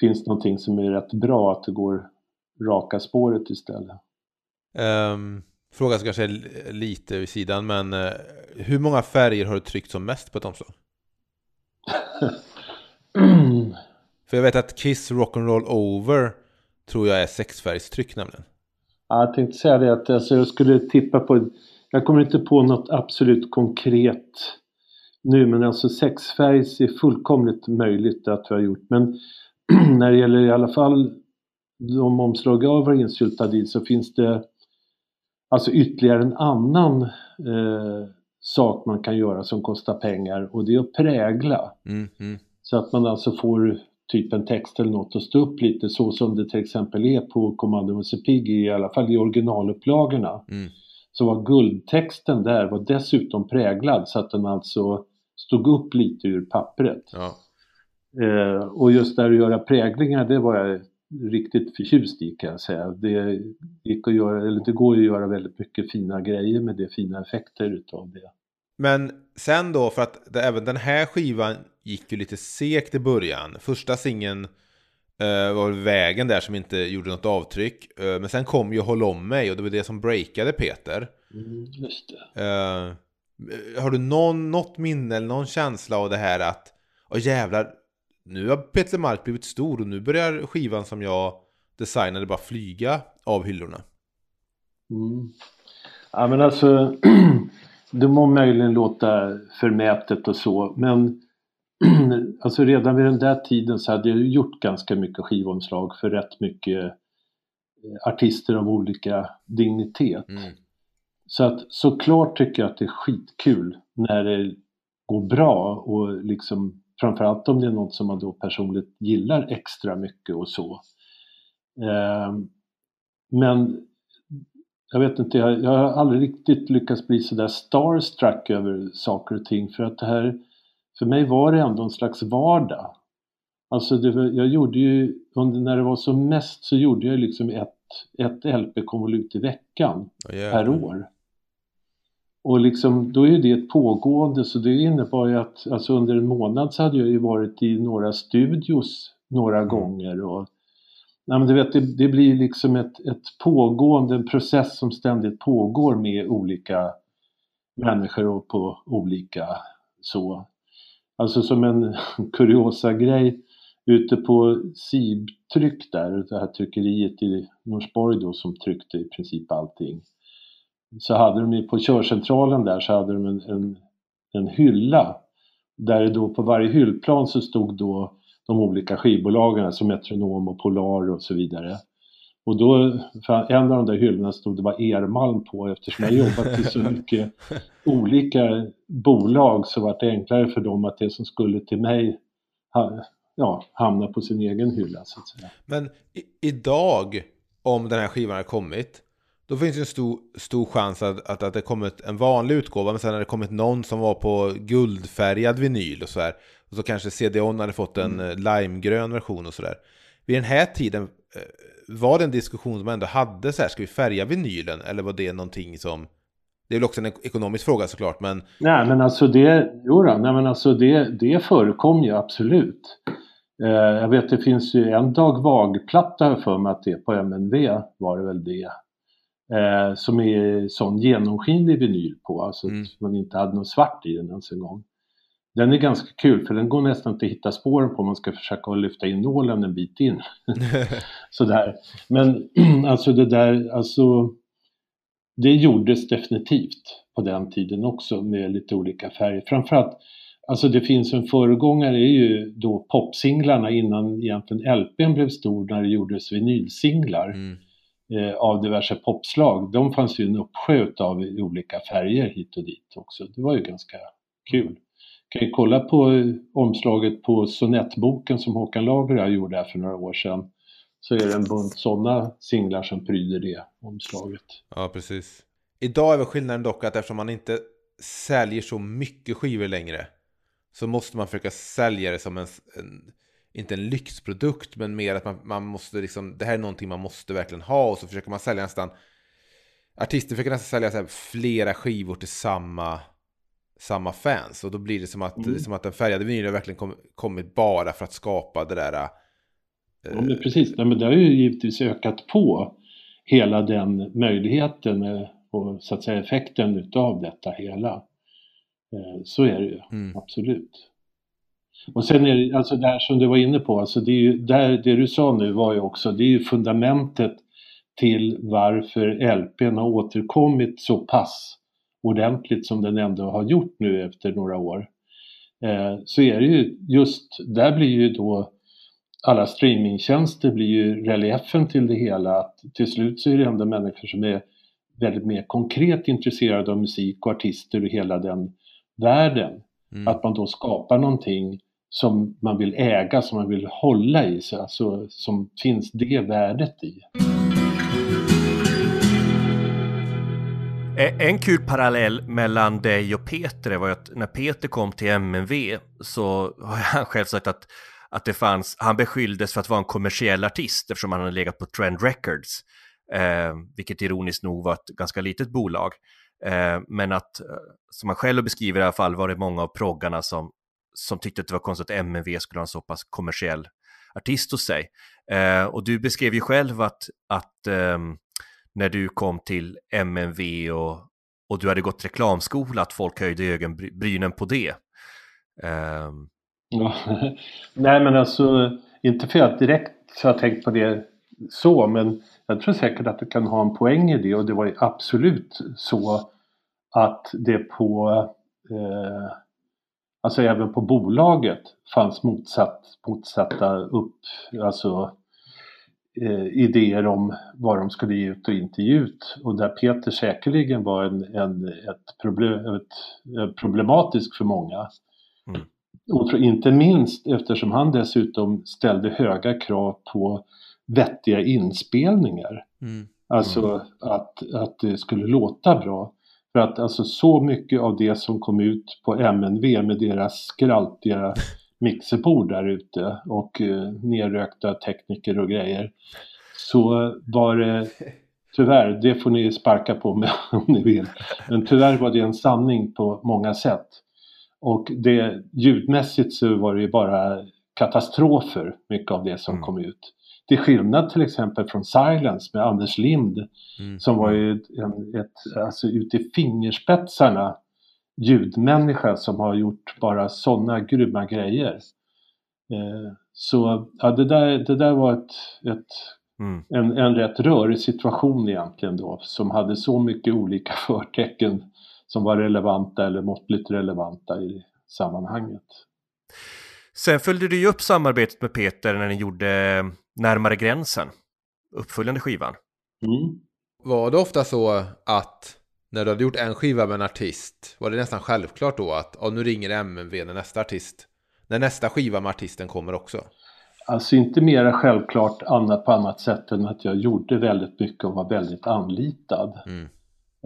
finns någonting som är rätt bra att det går raka spåret istället. ehm, frågan som kanske är li- lite vid sidan, men eh, hur många färger har du tryckt som mest på ett omslag? För jag vet att Kiss Rock'n'Roll Over tror jag är sexfärgstryck nämligen. Ja, jag tänkte säga det att alltså, jag skulle tippa på, jag kommer inte på något absolut konkret nu men alltså sexfärgs är fullkomligt möjligt att vi har gjort men när det gäller i alla fall de omslag jag var insyltad i så finns det alltså ytterligare en annan eh, sak man kan göra som kostar pengar och det är att prägla. Mm, mm. Så att man alltså får typ en text eller något att stå upp lite så som det till exempel är på Commando Musse Pigg i alla fall i originalupplagorna. Mm. Så var guldtexten där var dessutom präglad så att den alltså stod upp lite ur pappret. Ja. Eh, och just där att göra präglingar det var jag riktigt förtjust i kan jag säga. Det, gick att göra, eller det går ju att göra väldigt mycket fina grejer med det, fina effekter utav det. Men sen då, för att det, även den här skivan gick ju lite segt i början. Första singeln eh, var Vägen där som inte gjorde något avtryck. Eh, men sen kom ju Håll om mig och det var det som breakade Peter. Mm, just det. Eh, har du någon, något minne eller någon känsla av det här att Åh jävlar, nu har Peter Mark blivit stor och nu börjar skivan som jag designade bara flyga av hyllorna. Mm. Ja men alltså, det må möjligen låta förmätet och så men alltså redan vid den där tiden så hade jag gjort ganska mycket skivomslag för rätt mycket eh, artister av olika dignitet. Mm. Så att såklart tycker jag att det är skitkul när det går bra och liksom framförallt om det är något som man då personligt gillar extra mycket och så. Ehm, men jag vet inte, jag, jag har aldrig riktigt lyckats bli sådär starstruck över saker och ting för att det här, för mig var det ändå en slags vardag. Alltså det, jag gjorde ju, under, när det var som mest så gjorde jag liksom ett, ett LP-konvolut i veckan jävlar. per år. Och liksom, då är ju det ett pågående så det innebar ju att alltså under en månad så hade jag ju varit i några studios några gånger och Nej, men du vet, det, det blir liksom ett, ett pågående, en process som ständigt pågår med olika människor och på olika så. Alltså som en kuriosa grej ute på Sibtryck där, det här tryckeriet i Norsborg då som tryckte i princip allting. Så hade de ju på körcentralen där så hade de en, en, en hylla där det då på varje hyllplan så stod då de olika skivbolagen som Metronom och Polar och så vidare. Och då, för en av de där hyllorna stod det var Ermalm på eftersom jag jobbat i så mycket olika bolag så var det enklare för dem att det som skulle till mig ja, hamna på sin egen hylla så att säga. Men idag, om den här skivan har kommit, då finns det en stor, stor chans att, att, att det kommit en vanlig utgåva, men sen har det kommit någon som var på guldfärgad vinyl och så här. Och så kanske CD-ON hade fått en mm. limegrön version och sådär. Vid den här tiden, eh, var det en diskussion som man ändå hade så här, ska vi färga vinylen? Eller var det någonting som... Det är väl också en ekonomisk fråga såklart, men... Nej, men alltså det, jo då, nej, men alltså det, det förekom ju absolut. Eh, jag vet det finns ju en dag vagplatta för mig att det på MNV var det väl det. Eh, som är sån genomskinlig vinyl på, alltså mm. att man inte hade något svart i den ens en gång. Den är ganska kul för den går nästan inte att hitta spåren på om man ska försöka lyfta in nålen en bit in. Sådär. Men alltså det där, alltså det gjordes definitivt på den tiden också med lite olika färger. Framförallt, alltså det finns en föregångare är ju då popsinglarna innan egentligen LPn blev stor när det gjordes vinylsinglar. Mm. Eh, av diverse popslag. De fanns ju en uppsjö av i olika färger hit och dit också. Det var ju ganska kul kan ju kolla på eh, omslaget på sonettboken som Håkan Lager jag gjorde här för några år sedan. Så är det en bunt sådana singlar som pryder det omslaget. Ja, precis. Idag är väl skillnaden dock att eftersom man inte säljer så mycket skivor längre så måste man försöka sälja det som en, en inte en lyxprodukt, men mer att man, man måste liksom, det här är någonting man måste verkligen ha och så försöker man sälja nästan, artister försöker nästan sälja flera skivor till samma samma fans. Och då blir det som att, mm. som att den färgade vinylen verkligen kom, kommit bara för att skapa det där. Eh... Ja, men precis, ja, men det har ju givetvis ökat på hela den möjligheten eh, och så att säga effekten utav detta hela. Eh, så är det ju, mm. absolut. Och sen är det, alltså där som du var inne på, alltså det, är ju, där, det du sa nu var ju också, det är ju fundamentet till varför LPn har återkommit så pass ordentligt som den ändå har gjort nu efter några år. Eh, så är det ju just, där blir ju då alla streamingtjänster blir ju reliefen till det hela. Att till slut så är det ändå människor som är väldigt mer konkret intresserade av musik och artister och hela den världen. Mm. Att man då skapar någonting som man vill äga, som man vill hålla i, alltså som finns det värdet i. Eh, en kul parallell mellan dig och Peter var ju att när Peter kom till MNV så har han själv sagt att, att det fanns, han beskylldes för att vara en kommersiell artist eftersom han hade legat på Trend Records, eh, vilket ironiskt nog var ett ganska litet bolag. Eh, men att, eh, som han själv beskriver i alla fall, var det många av proggarna som, som tyckte att det var konstigt att MNV skulle ha en så pass kommersiell artist hos sig. Eh, och du beskrev ju själv att, att eh, när du kom till MNV och, och du hade gått reklamskola, att folk höjde ögonbrynen på det? Eh. Ja, nej men alltså, inte för att direkt har tänkt på det så, men jag tror säkert att du kan ha en poäng i det och det var ju absolut så att det på, eh, alltså även på bolaget fanns motsatt, motsatta upp, alltså eh, idéer om vad de skulle ge ut och inte ge ut. Och där Peter säkerligen var en, en ett problem, ett, problematisk för många. Mm. Och inte minst eftersom han dessutom ställde höga krav på vettiga inspelningar. Mm. Alltså mm. att, att det skulle låta bra. För att alltså så mycket av det som kom ut på MNV med deras skraltiga mixerbord där ute och eh, nerrökta tekniker och grejer. Så var det tyvärr, det får ni sparka på mig om ni vill. Men tyvärr var det en sanning på många sätt. Och det, ljudmässigt så var det ju bara katastrofer, mycket av det som Mm. kom ut. Till skillnad till exempel från Silence med Anders Lind Mm. som var ju en, ett alltså ut i fingerspetsarna ljudmänniska som har gjort bara sådana grymma grejer. Eh, så ja, det, där, det där var ett, ett, Mm. en, en rätt rörig situation egentligen då som hade så mycket olika förtecken som var relevanta eller måttligt relevanta i sammanhanget. Sen följde du ju upp samarbetet med Peter när ni gjorde Närmare gränsen, uppföljande skivan. Mm. Var det ofta så att när du hade gjort en skiva med en artist var det nästan självklart då att ja, nu ringer MMV när nästa artist när nästa skiva med artisten kommer också? Alltså inte mera självklart annat på annat sätt än att jag gjorde väldigt mycket och var väldigt anlitad. Mm.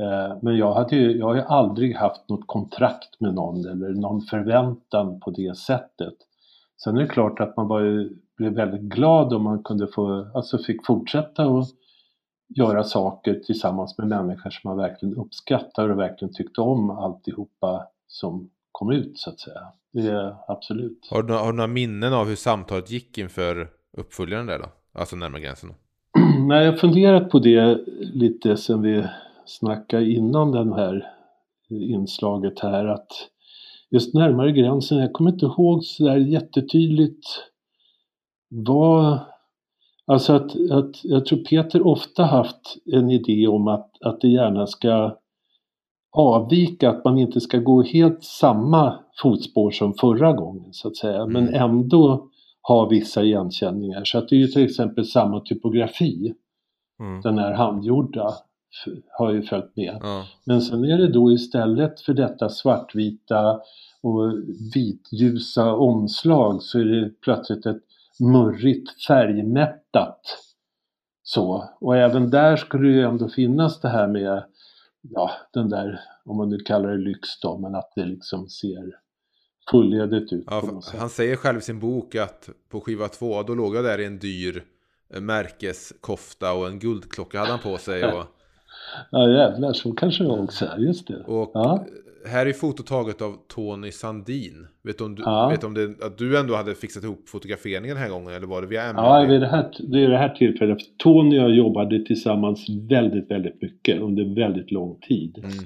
Eh, Men jag, hade ju, jag har ju aldrig haft något kontrakt med någon eller någon förväntan på det sättet. Sen är det klart att man var ju, blev väldigt glad om man kunde få, alltså fick fortsätta och göra saker tillsammans med människor som man verkligen uppskattar och verkligen tyckte om alltihopa som kom ut så att säga. Det är absolut. Har, du, några- har du några minnen av hur samtalet gick inför uppföljaren där då? Alltså närmare gränsen då? Nej, jag har funderat på det lite sen vi snackade innan den här inslaget här att just närmare gränsen, jag kommer inte ihåg så där jättetydligt vad Alltså att, att jag tror Peter ofta haft en idé om att, att det gärna ska avvika, att man inte ska gå helt samma fotspår som förra gången så att säga, men Mm. ändå ha vissa igenkänningar. Så att det är ju till exempel samma typografi, Mm. den här handgjorda, har ju följt med. Ja. Men sen är det då istället för detta svartvita och vitljusa omslag så är det plötsligt ett murrigt färgmättat så. Och även där skulle det ju ändå finnas det här med ja, den där, om man nu kallar det lyx då, men att det liksom ser fullödigt ut Ja, han säger själv i sin bok att på skiva två, då låg jag där i en dyr eh, märkeskofta och en guldklocka hade han på sig. Och, Ja jävlar, så kanske jag också är, just det. och Ja. Här är foto taget av Tony Sandin. Vet du om, du, Ja. vet om det, att du ändå hade fixat ihop fotograferingen den här gågen? Eller var det via MMV? Ja, vid det, här, det är det här tillfället. Tony och jag jobbade tillsammans väldigt, väldigt mycket under väldigt lång tid. Mm.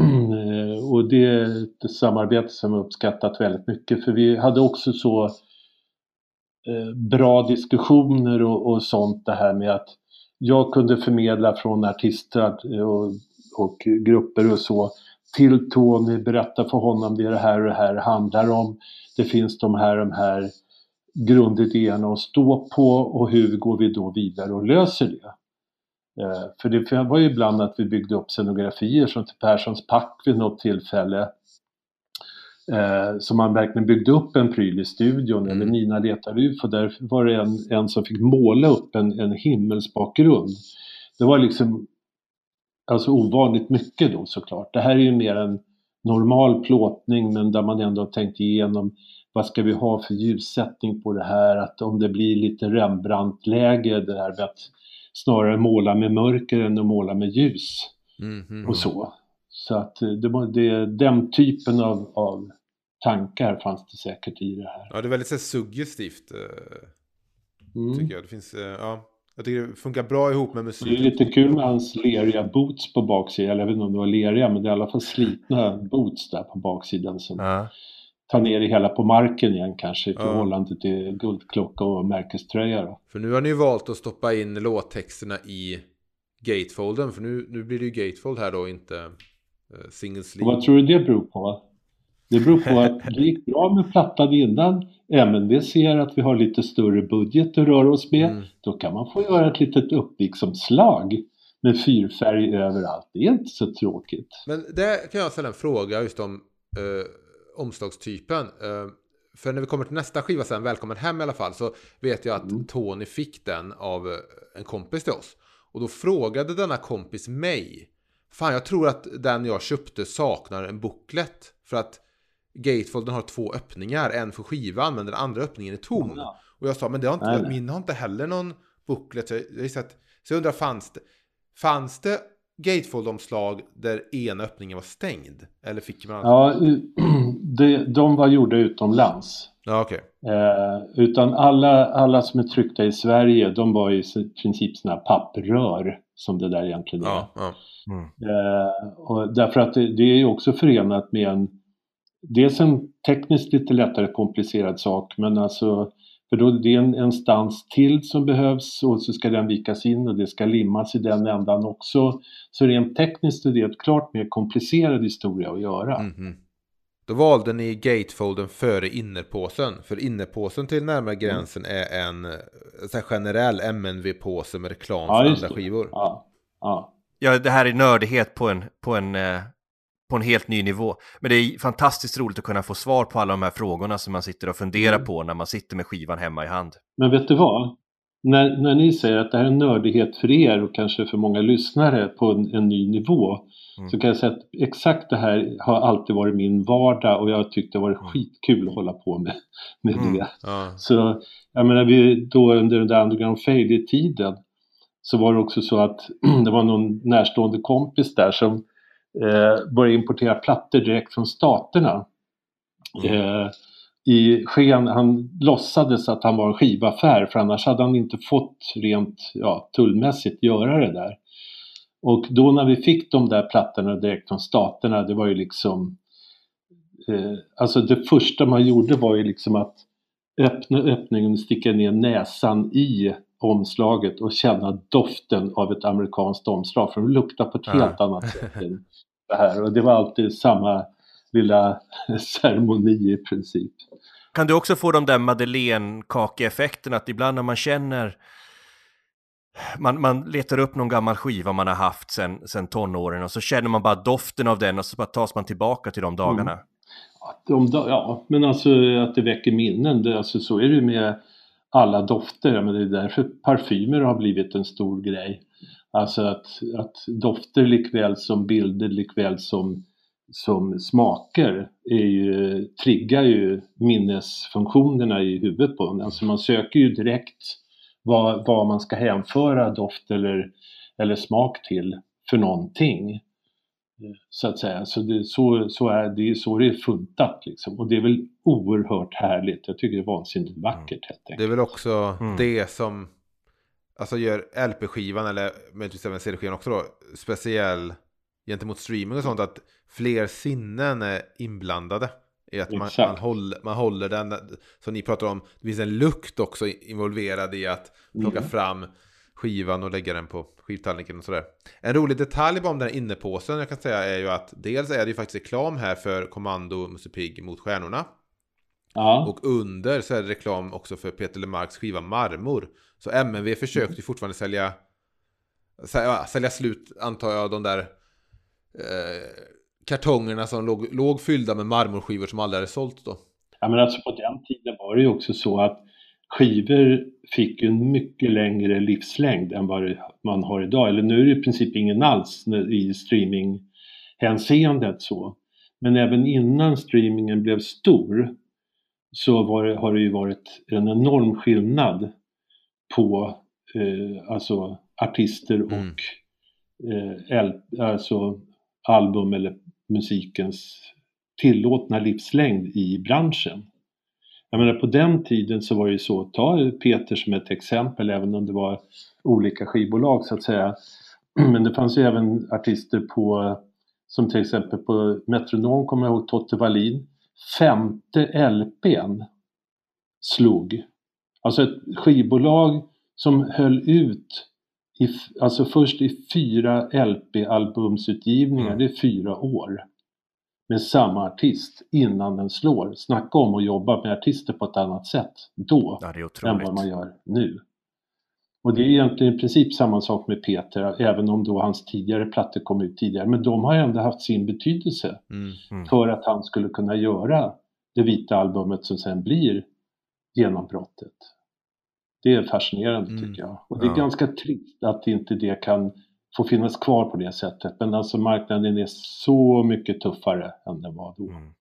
Eh, och det är ett samarbete som jag uppskattat väldigt mycket för vi hade också så eh, bra diskussioner och, och sånt det här med att jag kunde förmedla från artister och, och grupper och så till Tony, berätta för honom det är det här och det här handlar om. Det finns de här de här grundidéerna att stå på och hur går vi då vidare och löser det. Eh, För det var ju ibland att vi byggde upp scenografier som till Perssons pack vid något tillfälle. Eh, så man verkligen byggde upp en pryl i studion, Mm. eller Nina letar UFO, där var det en, en som fick måla upp en, en himmelsbakgrund. Det var liksom alltså ovanligt mycket då såklart. Det här är ju mer en normal plåtning men där man ändå har tänkt igenom vad ska vi ha för ljussättning på det här, att om det blir lite Rembrandt-läge, det här med att snarare måla med mörker än att måla med ljus Mm, mm. och så. Så att eh, det, det, den typen av, av tankar fanns det säkert i det här. Ja, det är väldigt så suggestivt. eh, Mm. Tycker jag. Det finns, eh, ja. Jag tycker det funkar bra ihop med Det är musik. lite kul med hans leriga boots på baksidan, eller jag vet inte om det var leriga, men det är i alla fall slitna boots där på baksidan som Ja. tar ner det hela på marken igen kanske i förhållande till guldklocka och märkeströja då. För nu har ni ju valt att stoppa in låttexterna i gatefolden. För nu, nu blir det ju gatefold här då, inte uh, single sleeve. vad tror du det beror på? Det beror på att det gick bra med plattan innan. MNV ser att vi har lite större budget att röra oss med. Mm. Då kan man få göra ett litet uppviksomslag med fyrfärg överallt. Det är inte så tråkigt. Men där kan jag ställa en fråga just om eh, omslagstypen. Eh, för när vi kommer till nästa skiva sen, Välkommen hem i alla fall, så vet jag att Mm. Tony fick den av eh, en kompis till oss. Och då frågade denna kompis mig, fan jag tror att den jag köpte saknar en booklet. För att gatefolden har två öppningar, en för skivan men den andra öppningen är tom. Ja. Och jag sa, men det har inte, Nej, nej. min har inte heller någon booklet. Så jag, att, så jag undrar, fanns det? Fanns det gatefold-omslag där ena öppningen var stängd? Eller fick man... Ja, de, de var gjorda utomlands. Ja, okej. Eh, utan alla, alla som är tryckta i Sverige, de var i princip sådana här papprör som det där egentligen är. Ja, ja. Mm. Eh, och därför att det, det är ju också förenat med en, dels en tekniskt lite lättare komplicerad sak, men alltså för då det är en, en stans till som behövs och så ska den vikas in och det ska limmas i den ändan också. Så rent tekniskt är det ett klart mer komplicerad historia att göra. Mhm. Då valde ni gatefolden före innerpåsen. För innerpåsen till närmare gränsen är en eh, så här generell MNV-påse med reklam Ja, för andra det. skivor. Ja, ja. Ja, det här är nördighet på en, på en, eh, på en helt ny nivå. Men det är fantastiskt roligt att kunna få svar på alla de här frågorna som man sitter och funderar Mm. på när man sitter med skivan hemma i hand. Men vet du vad? När, när ni säger att det här är en nördighet för er och kanske för många lyssnare på en, en ny nivå Mm. så kan jag säga att exakt det här har alltid varit min vardag och jag har tyckt det har varit Mm. skitkul att hålla på med, med Mm. det. Ja. Så jag menar, vi, då under den där Underground Fade-tiden så var det också så att det var någon närstående kompis där som eh, började importera plattor direkt från staterna. Eh, I sken, han låtsades att han var en skivaffär för annars hade han inte fått rent ja, tullmässigt göra det där. Och då när vi fick de där plattorna direkt från staterna, det var ju liksom eh, Alltså det första man gjorde var ju liksom att öppna öppningen och sticka ner näsan i omslaget och känna doften av ett amerikanskt omslag för de luktar på ett Ja. helt annat sätt än det här och det var alltid samma lilla ceremoni i princip. Kan du också få de där Madeleine-kakeeffekterna att ibland när man känner man, man letar upp någon gammal skiva man har haft sen, sen tonåren och så känner man bara doften av den och så bara tas man tillbaka till de dagarna. Att de, ja, men alltså att det väcker minnen, det, alltså, så är det ju med alla dofter, men det är därför parfymer har blivit en stor grej. Alltså att, att dofter likväl som bilder likväl som, som smaker är ju, triggar ju minnesfunktionerna i huvudet på en. Alltså man söker ju direkt vad, vad man ska hänföra doft eller, eller smak till för någonting. Så att säga. Så det, så, så är, det är så det är funtat liksom. Och det är väl oerhört härligt. Jag tycker det är vansinnigt vackert helt Det enkelt. är väl också Mm. det som alltså gör LP-skivan eller möjligtvis även CD-skivan också då speciell gentemot streaming och sånt att fler sinnen är inblandade. I att man, man, håller, man håller den, som ni pratar om, det finns en lukt också involverad i att plocka Mm. fram skivan och lägga den på skivtallriken och sådär. En rolig detalj bara om den här innepåsen jag kan säga är ju att dels är det ju faktiskt reklam här för Kommando Musse Pigg mot stjärnorna. Ja, Och under så är det reklam också för Peter Lemarks skiva Marmor. Så MNV försökte ju fortfarande sälja, sälja, ja, sälja slut, antar jag, de där eh, kartongerna som låg, låg fyllda med marmorskivor som aldrig hade sålt då. ja, men alltså på den tiden var det ju också så att skivor fick en mycket längre livslängd än vad man har idag. Eller nu är det i princip ingen alls i streaminghänseendet så. Men även innan streamingen blev stor så var det, har det ju varit en enorm skillnad på eh, alltså artister och Mm. eh, el, alltså album eller musikens tillåtna livslängd i branschen. Jag menar på den tiden så var det ju så, ta Peter som ett exempel även om det var olika skivbolag så att säga. Men det fanns ju även artister på, som till exempel på Metronom kommer jag ihåg Totte Wallin. Femte LPn slog. Alltså ett skivbolag som höll ut i, alltså först i fyra LP-albumsutgivningar, Mm. det är fyra år. Med samma artist innan den slår. Snacka om att jobba med artister på ett annat sätt då Ja, än vad man gör nu. Och det är egentligen i princip samma sak med Peter, även om då hans tidigare plattor kom ut tidigare. Men de har ändå haft sin betydelse Mm. Mm. för att han skulle kunna göra det vita albumet som sen blir genombrottet. Det är fascinerande Mm, tycker jag. Och det är ja. ganska trist att inte det kan få finnas kvar på det sättet. Men alltså marknaden är så mycket tuffare än den var då. Mm.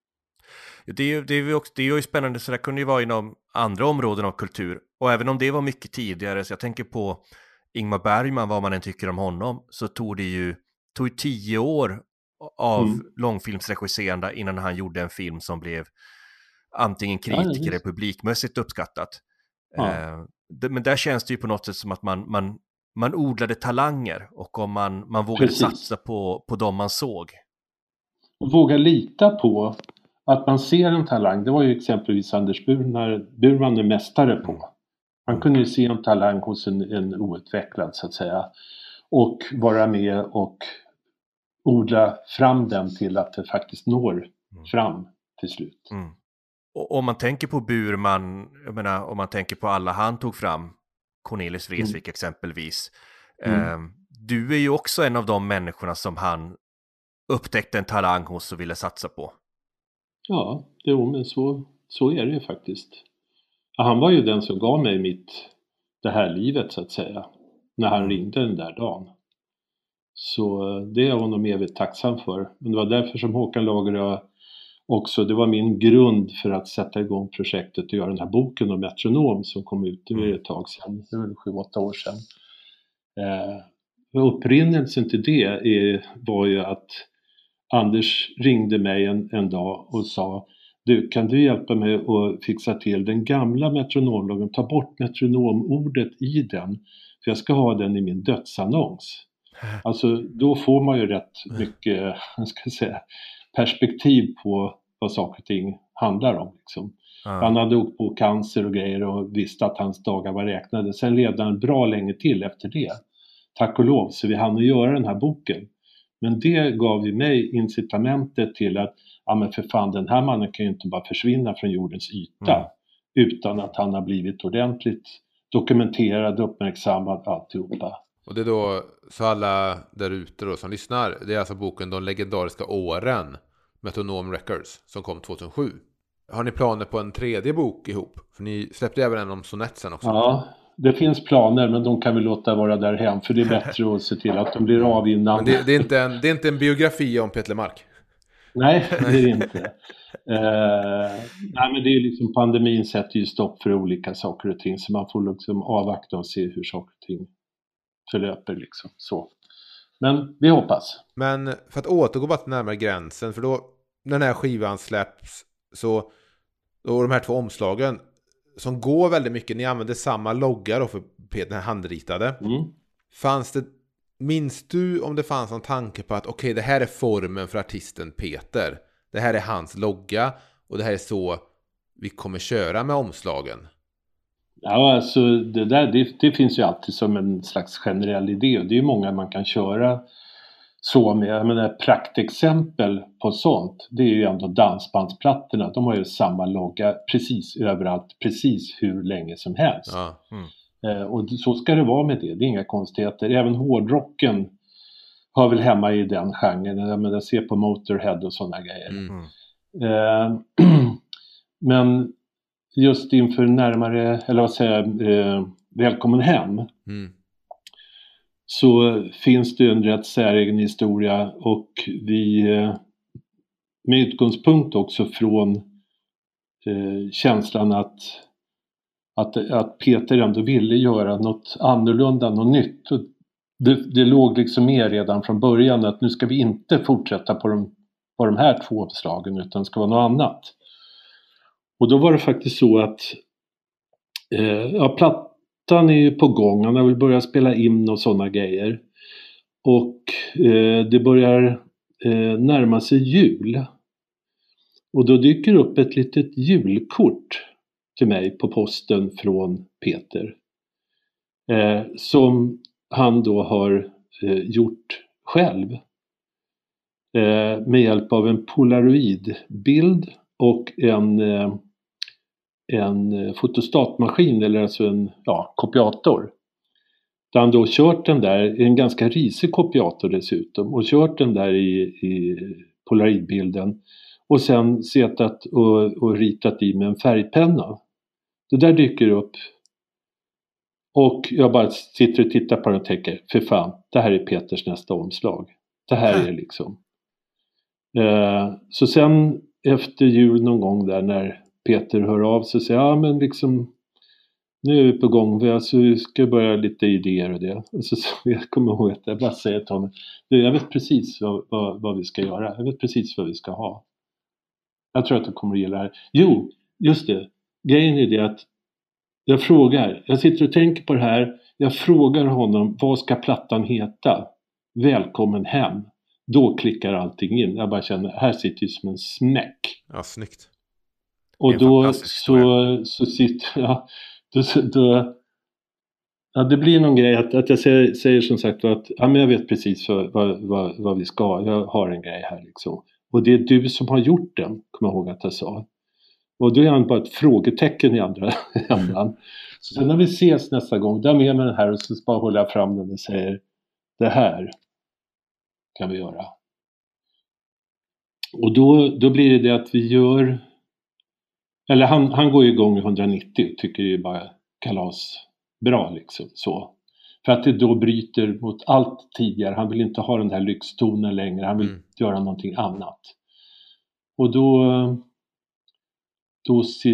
Det är, ju, det, är ju också, det är ju spännande, så det kunde ju vara inom andra områden av kultur. Och även om det var mycket tidigare, så jag tänker på Ingmar Bergman, vad man än tycker om honom, så tog det ju tog ju tio år av Mm. långfilmsregisserande innan han gjorde en film som blev antingen kritiker eller publikmässigt uppskattat. Ja. Eh, men där känns det ju på något sätt som att man, man, man odlade talanger och om man, man vågade Precis. satsa på, på dem man såg. Våga lita på att man ser en talang. Det var ju exempelvis Anders Burman, Burman är mästare på. Han kunde ju se en talang hos en, en outvecklad så att säga. Och vara med och odla fram den till att det faktiskt når fram till slut. Mm. Och om man tänker på Burman, jag menar om man tänker på alla han tog fram, Cornelis Vreeswijk exempelvis. Mm. Eh, du är ju också en av de människorna som han upptäckte en talang hos och ville satsa på. Ja, jo, men så, så är det ju faktiskt. Han var ju den som gav mig mitt, det här livet så att säga. När han ringde den där dagen. Så eh, det är jag honom evigt tacksam för. Men det var därför som Håkan Lagerö också, det var min grund för att sätta igång projektet och göra den här boken om metronom som kom ut, det var ett tag sedan, det var väl sju, åtta år sedan. Eh, upprinnelsen till det är, var ju att Anders ringde mig en, en dag och sa du, kan du hjälpa mig att fixa till den gamla metronomlagen, ta bort metronomordet i den, för jag ska ha den i min dödsannons. Alltså då får man ju rätt mycket, jag ska säga, perspektiv på vad saker och ting handlar om. Liksom. Han Ja. hade åkt på cancer och grejer och visste att hans dagar var räknade. Sen levde han bra länge till efter det. Tack och lov, så vi hann att göra den här boken. Men det gav ju mig incitamentet till att, ja men för fan den här mannen kan ju inte bara försvinna från jordens yta Mm. utan att han har blivit ordentligt dokumenterad, uppmärksammad, alltihopa. Och det är då, så alla där ute då som lyssnar, det är alltså boken De legendariska åren, Metronom Records, som kom 2007. Har ni planer på en tredje bok ihop? För ni släppte även en om sonett sen också. Ja, det finns planer men de kan vi låta vara där hem för det är bättre att se till att de blir av innan. Det, det, är inte en, det är inte en biografi om Peter Mark. Nej, det är det inte. Eh, nej, men det är liksom pandemin sätter ju stopp för olika saker och ting så man får liksom avvakta och se hur saker och ting förlöper liksom. Så. Men vi hoppas. Men för att återgå bara till närmare gränsen, för då när den här skivan släpps så, då de här två omslagen som går väldigt mycket, ni använder samma logga då för den här handritade. Mm. Fanns det, minns du om det fanns någon tanke på att okej, det här är formen för artisten Peter. Det här är hans logga och det här är så vi kommer köra med omslagen. Ja, alltså det där det, det finns ju alltid som en slags generell idé och det är ju många man kan köra så med. Jag menar praktexempel på sånt det är ju ändå dansbandsplattorna. De har ju samma logga precis överallt, precis hur länge som helst. Ja. Eh, och så ska det vara med det, det är inga konstigheter. Även hårdrocken hör väl hemma i den genren. Jag menar, se på Motorhead och sådana grejer. Mm. Eh, men just inför närmare, eller vad säger jag, eh, Välkommen hem Mm. så finns det en rätt säregen historia och vi eh, med utgångspunkt också från eh, känslan att, att, att Peter ändå ville göra något annorlunda, något nytt. Det, det låg liksom med redan från början att nu ska vi inte fortsätta på de, på de här två uppslagen utan det ska vara något annat. Och då var det faktiskt så att eh, ja, plattan är ju på gång, han har väl börjat spela in och sådana grejer. Och eh, det börjar eh, närma sig jul. Och då dyker upp ett litet julkort till mig på posten från Peter. Eh, som han då har eh, gjort själv. Eh, med hjälp av en polaroidbild och en, eh, en fotostatmaskin eller alltså en ja, kopiator. Där han då kört den där, en ganska risig kopiator dessutom, och kört den där i, i polaroidbilden och sen setat och, och ritat i med en färgpenna. Det där dyker upp och jag bara sitter och tittar på det och tänker, för fan, det här är Peters nästa omslag. Det här är liksom. Eh, så sen efter jul någon gång där när Peter hör av sig och säger, ja men liksom nu är vi på gång, vi, alltså, vi ska börja lite idéer och det. Och så, så jag kommer ihåg att jag bara säger till honom, du, jag vet precis vad, vad, vad vi ska göra, jag vet precis vad vi ska ha. Jag tror att du kommer att gilla det här. Jo, just det, grejen är det att jag frågar, jag sitter och tänker på det här, jag frågar honom, vad ska plattan heta? Välkommen hem. Då klickar allting in. Jag bara känner, här sitter ju som en smäck. Ja, snyggt. Och då så, så sitter jag, då, då, ja det blir någon grej att, att jag säger, säger som sagt att ja, men jag vet precis vad, vad, vad, vad vi ska, jag har en grej här liksom. Och det är du som har gjort den, kommer jag ihåg att jag sa. Och då är han bara ett frågetecken i andra ändan. Så sen när vi ses nästa gång, då har jag med mig den här och så bara håller jag fram den och säger det här kan vi göra. Och då, då blir det det att vi gör eller han, han går ju igång i 190 och tycker är bara kalas bra liksom så. För att det då bryter mot allt tidigare. Han vill inte ha den där lyxtonen längre. Han vill Mm. göra någonting annat. Och då då se,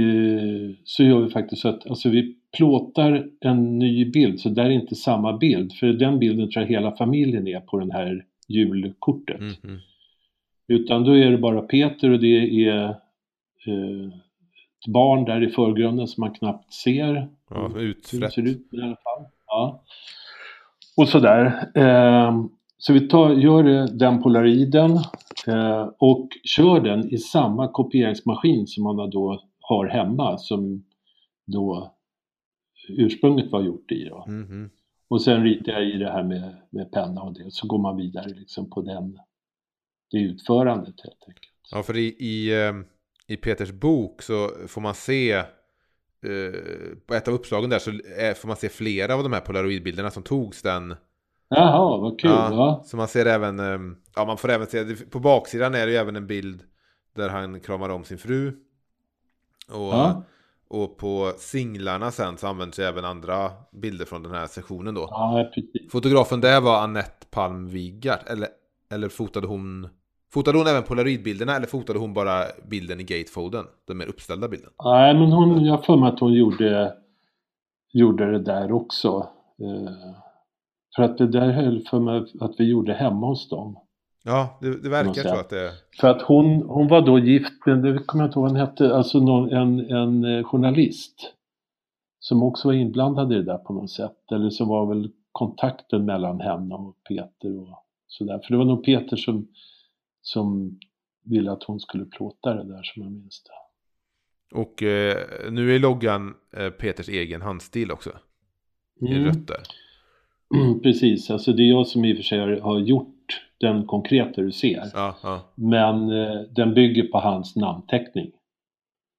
så gör vi faktiskt så att alltså vi plåtar en ny bild så där är inte samma bild. För den bilden tror jag hela familjen är på den här julkortet. Mm, mm. Utan då är det bara Peter och det är eh, ett barn där i förgrunden som man knappt ser. Ja, utfrätt. ser ut i alla fall. Ja. Och sådär. Eh, så vi tar, gör den polaroiden eh, och kör den i samma kopieringsmaskin som man då har hemma som då ursprunget var gjort i. Då. Mm, mm. Och sen ritar jag i det här med, med penna och det så går man vidare liksom på den, det utförandet helt enkelt. Ja, för i, i, eh, i Peters bok så får man se eh, på ett av uppslagen där så är, får man se flera av de här polaroidbilderna som togs den. Jaha, vad kul! Ja, Ja. Så man ser även, eh, ja man får även se, på baksidan är det ju även en bild där han kramar om sin fru. Och, Ja. Och på singlarna sen så används ju även andra bilder från den här sessionen då. Ja, precis. Fotografen där var Annette Palm Wigart, eller, eller fotade hon Fotade hon även polaroidbilderna eller fotade hon bara bilden i gatefolden? Den mer uppställda bilden? Nej, men hon, jag har för mig att hon gjorde, gjorde det där också. Eh, för att det där höll för mig att vi gjorde hemma hos dem. Ja, det, det verkar så att det... För att hon, hon var då gift med, det kommer jag inte ihåg vad han hette, alltså någon, en, en eh, journalist. Som också var inblandad i det där på något sätt. Eller så var väl kontakten mellan henne och Peter och sådär. För det var nog Peter som, som ville att hon skulle plåta det där som jag minns det. Och eh, nu är loggan eh, Peters egen handstil också. I Mm. rött där. Precis, alltså det är jag som i och för sig har, gjort den konkreta du ser. Ja, ja. Men eh, den bygger på hans namnteckning.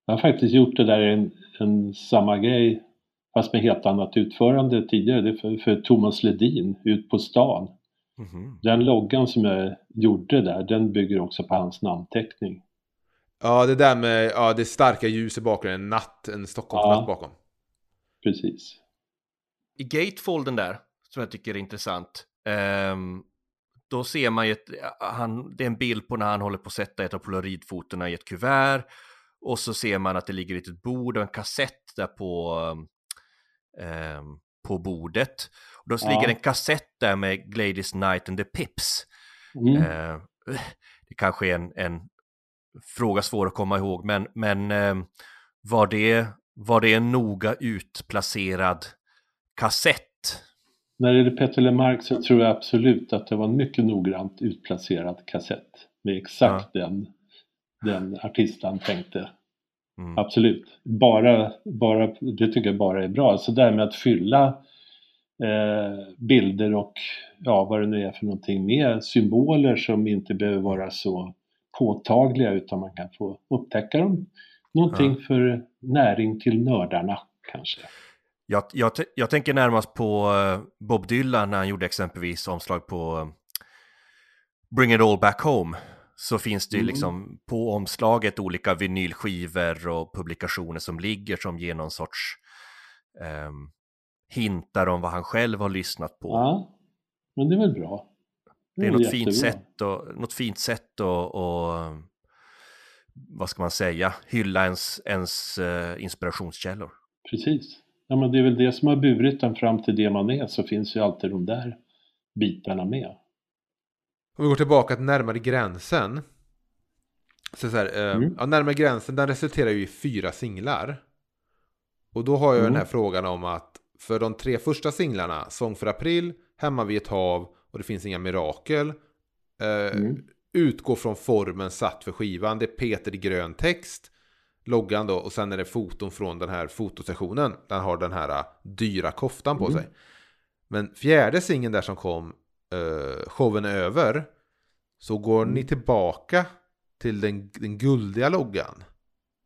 Jag har faktiskt gjort det där en, en samma grej fast med helt annat utförande tidigare. Det är för, för Thomas Ledin ut på stan. Mhm. Den loggan som jag gjorde där, den bygger också på hans namnteckning. ja, det där med ja, det starka ljus i bakgrunden, en natt, en Stockholmsnatt Ja. bakom. Precis. I gatefolden där, som jag tycker är intressant, ehm, då ser man ju ett, han, det är en bild på när han håller på att sätta ett av polaroidfotona i ett kuvert och så ser man att det ligger ett litet bord och en kassett där på, ehm, på bordet. Och då Ja. ligger en kassett där med Gladys Knight and the Pips. Mm. Eh, det kanske är en, en fråga svår att komma ihåg, men, men eh, var, det, var det en noga utplacerad kassett? När det gäller Peter Lemark så tror jag absolut att det var en mycket noggrant utplacerad kassett. Med exakt den, den artisten tänkte. Mm. Absolut. Bara, bara, det tycker jag bara är bra. Så det här med att fylla eh, bilder och ja, vad det nu är för någonting med symboler som inte behöver vara så påtagliga utan man kan få upptäcka dem. Någonting för näring till nördarna kanske. Jag, jag, jag tänker närmast på eh, Bob Dylan när han gjorde exempelvis omslag på eh, Bring It All Back Home. Så finns det ju Mm. liksom på omslaget olika vinylskivor och publikationer som ligger som ger någon sorts ehm, hintar om vad han själv har lyssnat på. Ja, men det är väl bra. Det är något fint sätt, och, något fint sätt att, och, vad ska man säga, hylla ens, ens eh, inspirationskällor. Precis. Ja, men det är väl det som har burit den fram till det man är, så finns ju alltid de där bitarna med. Om vi går tillbaka till närmare gränsen. Så så här, eh, Mm. ja, närmare gränsen, den resulterar ju i fyra singlar. Och då har jag Mm. den här frågan om att för de tre första singlarna, Sång för april, Hemma vid ett hav och Det finns inga mirakel, eh, Mm. utgår från formen satt för skivan. Det är Peter i grön text, loggan då, och sen är det foton från den här fotosessionen. Den har den här eh, dyra koftan på Mm. sig. Men fjärde singeln där som kom, eh, showen är över, så går Mm. ni tillbaka till den, den guldiga loggan.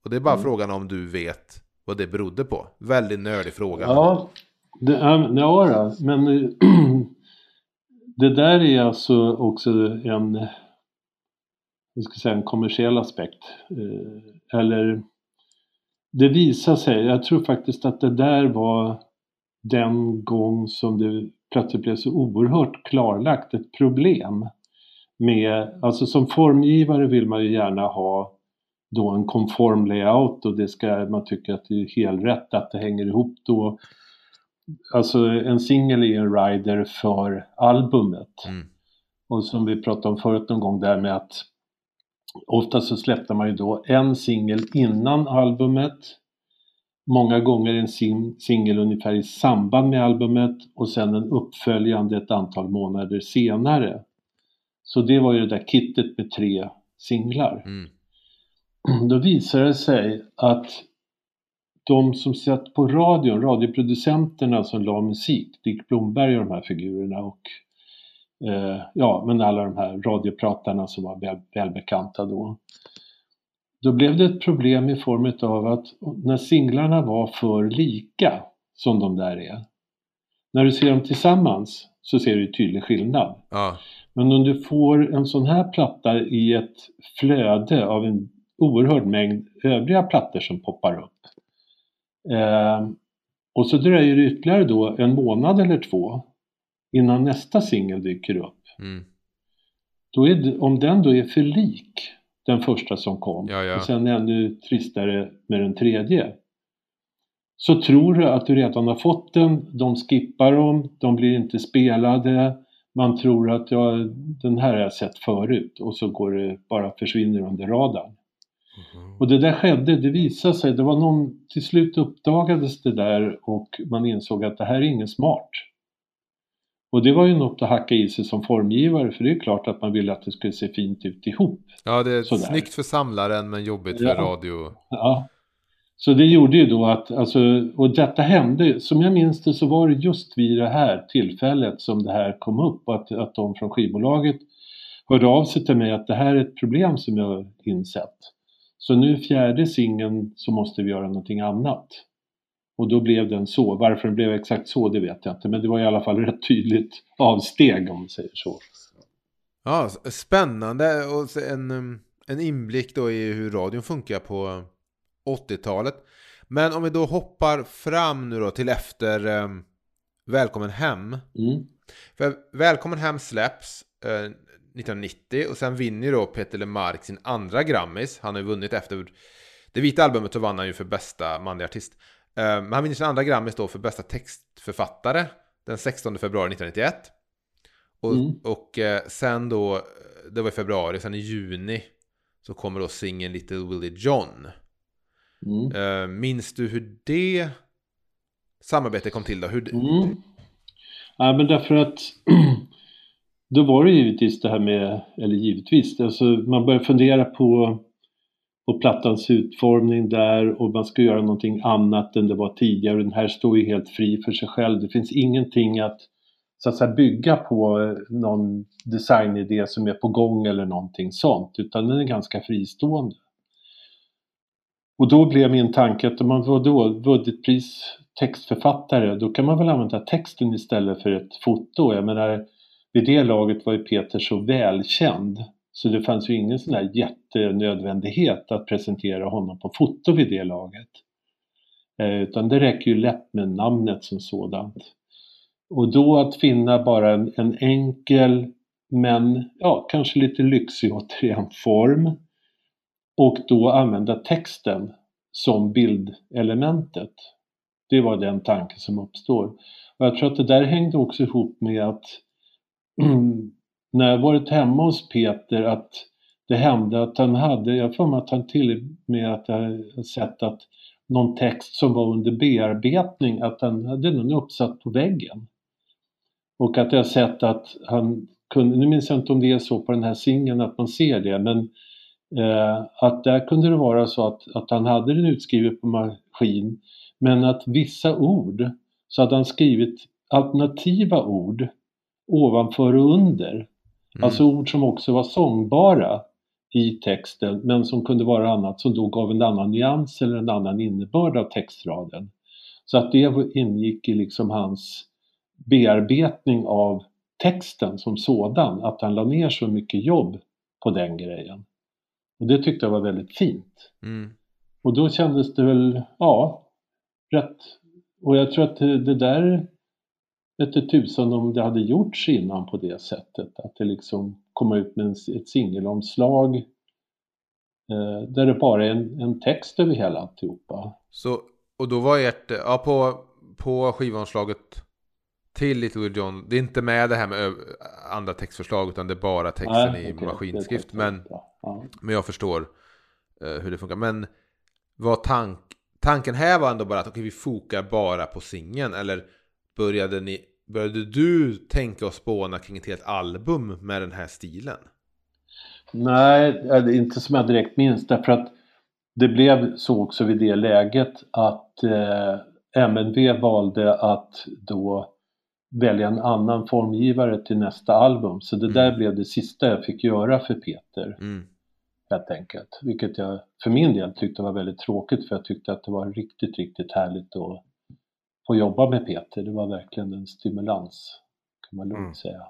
Och det är bara Mm. frågan om du vet vad det berodde på. Väldigt nördig fråga. Ja, det, är- ja men det där är alltså också en, jag ska säga en kommersiell aspekt. Eh, Eller det visar sig, jag tror faktiskt att det där var den gång som det plötsligt blev så oerhört klarlagt ett problem med, alltså som formgivare vill man ju gärna ha då en konform layout och det ska, man tycker att det är helt rätt att det hänger ihop då. Alltså en singel är en rider för albumet. Mm. Och som vi pratade om förut någon gång där med att ofta så släppte man ju då en singel innan albumet. Många gånger en sing- singel ungefär i samband med albumet och sen en uppföljande ett antal månader senare. Så det var ju det där kittet med tre singlar. Mm. Då visade det sig att de som satt på radion, radioproducenterna som la musik, Dick Blomberg och de här figurerna och eh, ja, men alla de här radiopratarna som var väl, välbekanta då. Då blev det ett problem i form av att när singlarna var för lika, som de där är, när du ser dem tillsammans så ser du tydlig skillnad. Ja. Men om du får en sån här platta i ett flöde av en oerhörd mängd övriga plattor som poppar upp. Eh, och så dröjer det ytterligare då en månad eller två innan nästa singel dyker upp. Mm. Då är det, om den då är för lik den första som kom Ja, ja. och sen ännu tristare med den tredje. Så tror du att du redan har fått den, de skippar dem, de blir inte spelade, man tror att ja, den här har jag sett förut och så går det bara försvinner under radarn. Och det där skedde, det visade sig, det var någon, till slut uppdagades det där och man insåg att det här är ingen smart. Och det var ju något att hacka i sig som formgivare för det är klart att man ville att det skulle se fint ut ihop. ja, det är Sådär. snyggt för samlaren men jobbigt för Ja. radio. Ja. Så det gjorde ju då att, alltså, och detta hände, som jag minns det så var det just vid det här tillfället som det här kom upp att, att de från skivbolaget hörde av sig till mig att det här är ett problem som jag har insett. Så nu fjärde singeln så måste vi göra någonting annat. Och då blev den så. Varför den blev exakt så det vet jag inte. Men det var i alla fall rätt tydligt avsteg om man säger så. Ja, spännande och en, um, en inblick då i hur radion funkar på 80-talet. Men om vi då hoppar fram nu då till efter um, Välkommen hem. Mm. För Välkommen hem släpps eh, 1990 och sen vinner då Peter LeMarc sin andra Grammis. Han har ju vunnit efter det vita albumet så vann han ju för bästa manliga artist. Men han vinner sin andra Grammis då för bästa textförfattare den 16 februari 1991. Och, Mm. och eh, sen då, det var i februari, sen i juni så kommer då singeln Little Willie John. Mm. Eh, minns du hur det samarbetet kom till då? Hur, Mm. Ja, men därför att då var det givetvis det här med, eller givetvis, alltså man började fundera på, och plattans utformning där och man ska göra någonting annat än det var tidigare. Den här står ju helt fri för sig själv. Det finns ingenting att så att säga, bygga på eh, någon designidé som är på gång eller någonting sånt, utan den är ganska fristående. Och då blev min tanke att om man var då budgetpris textförfattare, då kan man väl använda texten istället för ett foto. Jag menar, vid det laget var ju Peter så välkänd så det fanns ju ingen sån där jättenödvändighet att presentera honom på foto vid det laget. Eh, utan det räcker ju lätt med namnet som sådant. Och då att finna bara en, en enkel men ja, kanske lite lyxig återigen form och då använda texten som bildelementet. Det var den tanken som uppstår. Och jag tror att det där hängde också ihop med att mm, när jag varit hemma hos Peter att det hände att han hade, jag får mig att han till och med att jag sett att någon text som var under bearbetning, att han hade den uppsatt på väggen. Och att jag sett att han kunde, nu minns jag inte om det är så på den här singeln att man ser det, men eh, att där kunde det vara så att, att han hade den utskriven på maskin, men att vissa ord, så hade han skrivit alternativa ord ovanför och under. Mm. Alltså ord som också var sångbara i texten men som kunde vara annat som då gav en annan nyans eller en annan innebörd av textraden. Så att det ingick i liksom hans bearbetning av texten som sådan, att han la ner så mycket jobb på den grejen. Och det tyckte jag var väldigt fint. Mm. Och då kändes det väl, ja, rätt. Och jag tror att det där vete tusan om det hade gjorts innan på det sättet. Att det liksom kom ut med ett singelomslag eh, där det bara är en, en text över hela alltihopa. Så, och då var ert, ja på, på skivomslaget till Little John, det är inte med det här med andra textförslag utan det är bara texten Nej, i okay, maskinskrift. Men, ja. men jag förstår uh, hur det funkar. Men var tank, tanken här var ändå bara att okay, vi fokar bara på singeln eller började, ni, började du tänka och spåna kring ett helt album med den här stilen? Nej, inte som jag direkt minns därför att det blev så också vid det läget att eh, MNV valde att då välja en annan formgivare till nästa album. Så det där mm. blev det sista jag fick göra för Peter. Mm. Helt enkelt. Vilket jag för min del tyckte var väldigt tråkigt för jag tyckte att det var riktigt, riktigt härligt att få jobba med Peter. Det var verkligen en stimulans kan man lugnt mm. säga.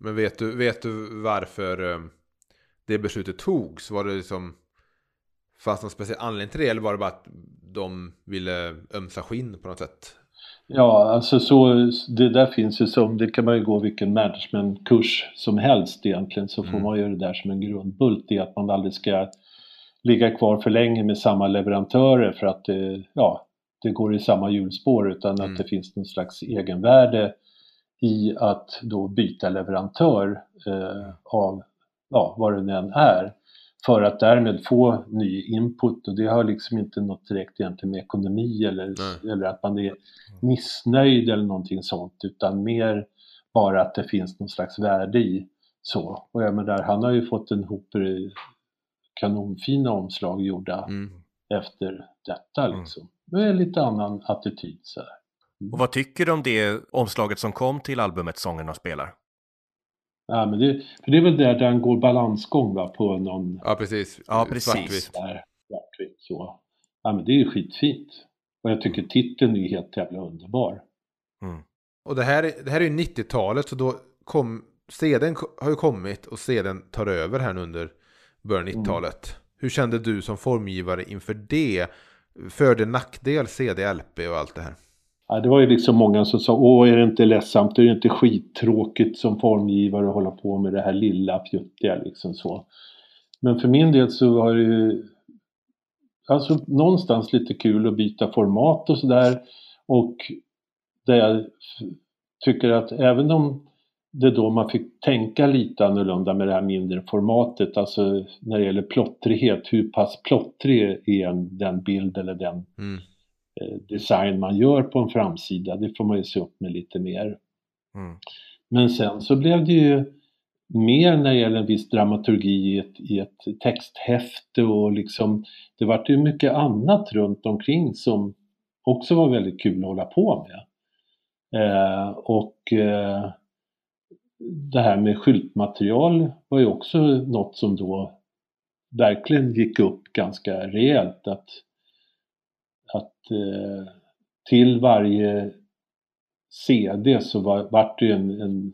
Men vet du, vet du varför eh, det beslutet togs? Var det liksom Fanns någon speciell anledning till det eller var det bara att de ville ömsa skinn på något sätt? Ja, alltså så, det där finns ju som, det kan man ju gå vilken managementkurs som helst egentligen så får mm. man ju det där som en grundbult i att man aldrig ska ligga kvar för länge med samma leverantörer för att det, ja, det går i samma hjulspår utan mm. att det finns någon slags egenvärde i att då byta leverantör eh, av ja, vad det än är för att därmed få ny input och det har liksom inte något direkt egentligen med ekonomi eller, eller att man är missnöjd eller någonting sånt utan mer bara att det finns någon slags värde i så. Och jag menar, han har ju fått en hop kanonfina omslag gjorda mm. efter detta mm. liksom. Med lite annan attityd så här. Mm. Och vad tycker du om det omslaget som kom till albumet Sångerna spelar? Ja, men det, för det är väl där, han går balansgång va, på någon... Ja, precis. Ja, precis. Där, svartvitt så. Ja, men det är ju skitfint. Och jag tycker titeln är helt jävla underbar. Mm. Och det här, det här är ju 90-talet, så då kom... CDn har ju kommit och CDn tar över här nu under början av 90-talet. Mm. Hur kände du som formgivare inför det? Förde nackdel CD, LP och allt det här? Ja, det var ju liksom många som sa Åh, är det inte ledsamt? Är det inte skittråkigt som formgivare att hålla på med det här lilla fjuttiga liksom så. Men för min del så var det ju alltså någonstans lite kul att byta format och sådär. Och där jag tycker att även om det då man fick tänka lite annorlunda med det här mindre formatet, alltså när det gäller plottrighet, hur pass plottrig är den bild eller den mm Eh, design man gör på en framsida, det får man ju se upp med lite mer. Mm. Men sen så blev det ju mer när det gäller en viss dramaturgi i ett, i ett texthäfte och liksom det vart ju mycket annat runt omkring som också var väldigt kul att hålla på med. Eh, och eh, det här med skyltmaterial var ju också något som då verkligen gick upp ganska rejält. Att att eh, till varje CD så var, vart det en, en,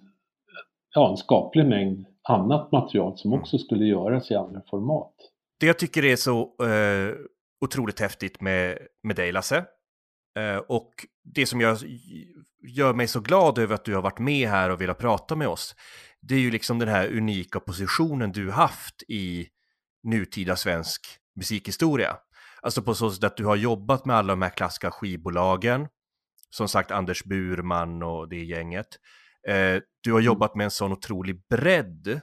ja, en skaplig mängd annat material som också skulle göras i andra format. Det jag tycker är så eh, otroligt häftigt med, med dig Lasse, och det som jag, gör mig så glad över att du har varit med här och velat prata med oss, det är ju liksom den här unika positionen du haft i nutida svensk musikhistoria. Alltså på så sätt att du har jobbat med alla de här klassiska skivbolagen. som sagt Anders Burman och det gänget. Eh, du har jobbat med en sån otrolig bredd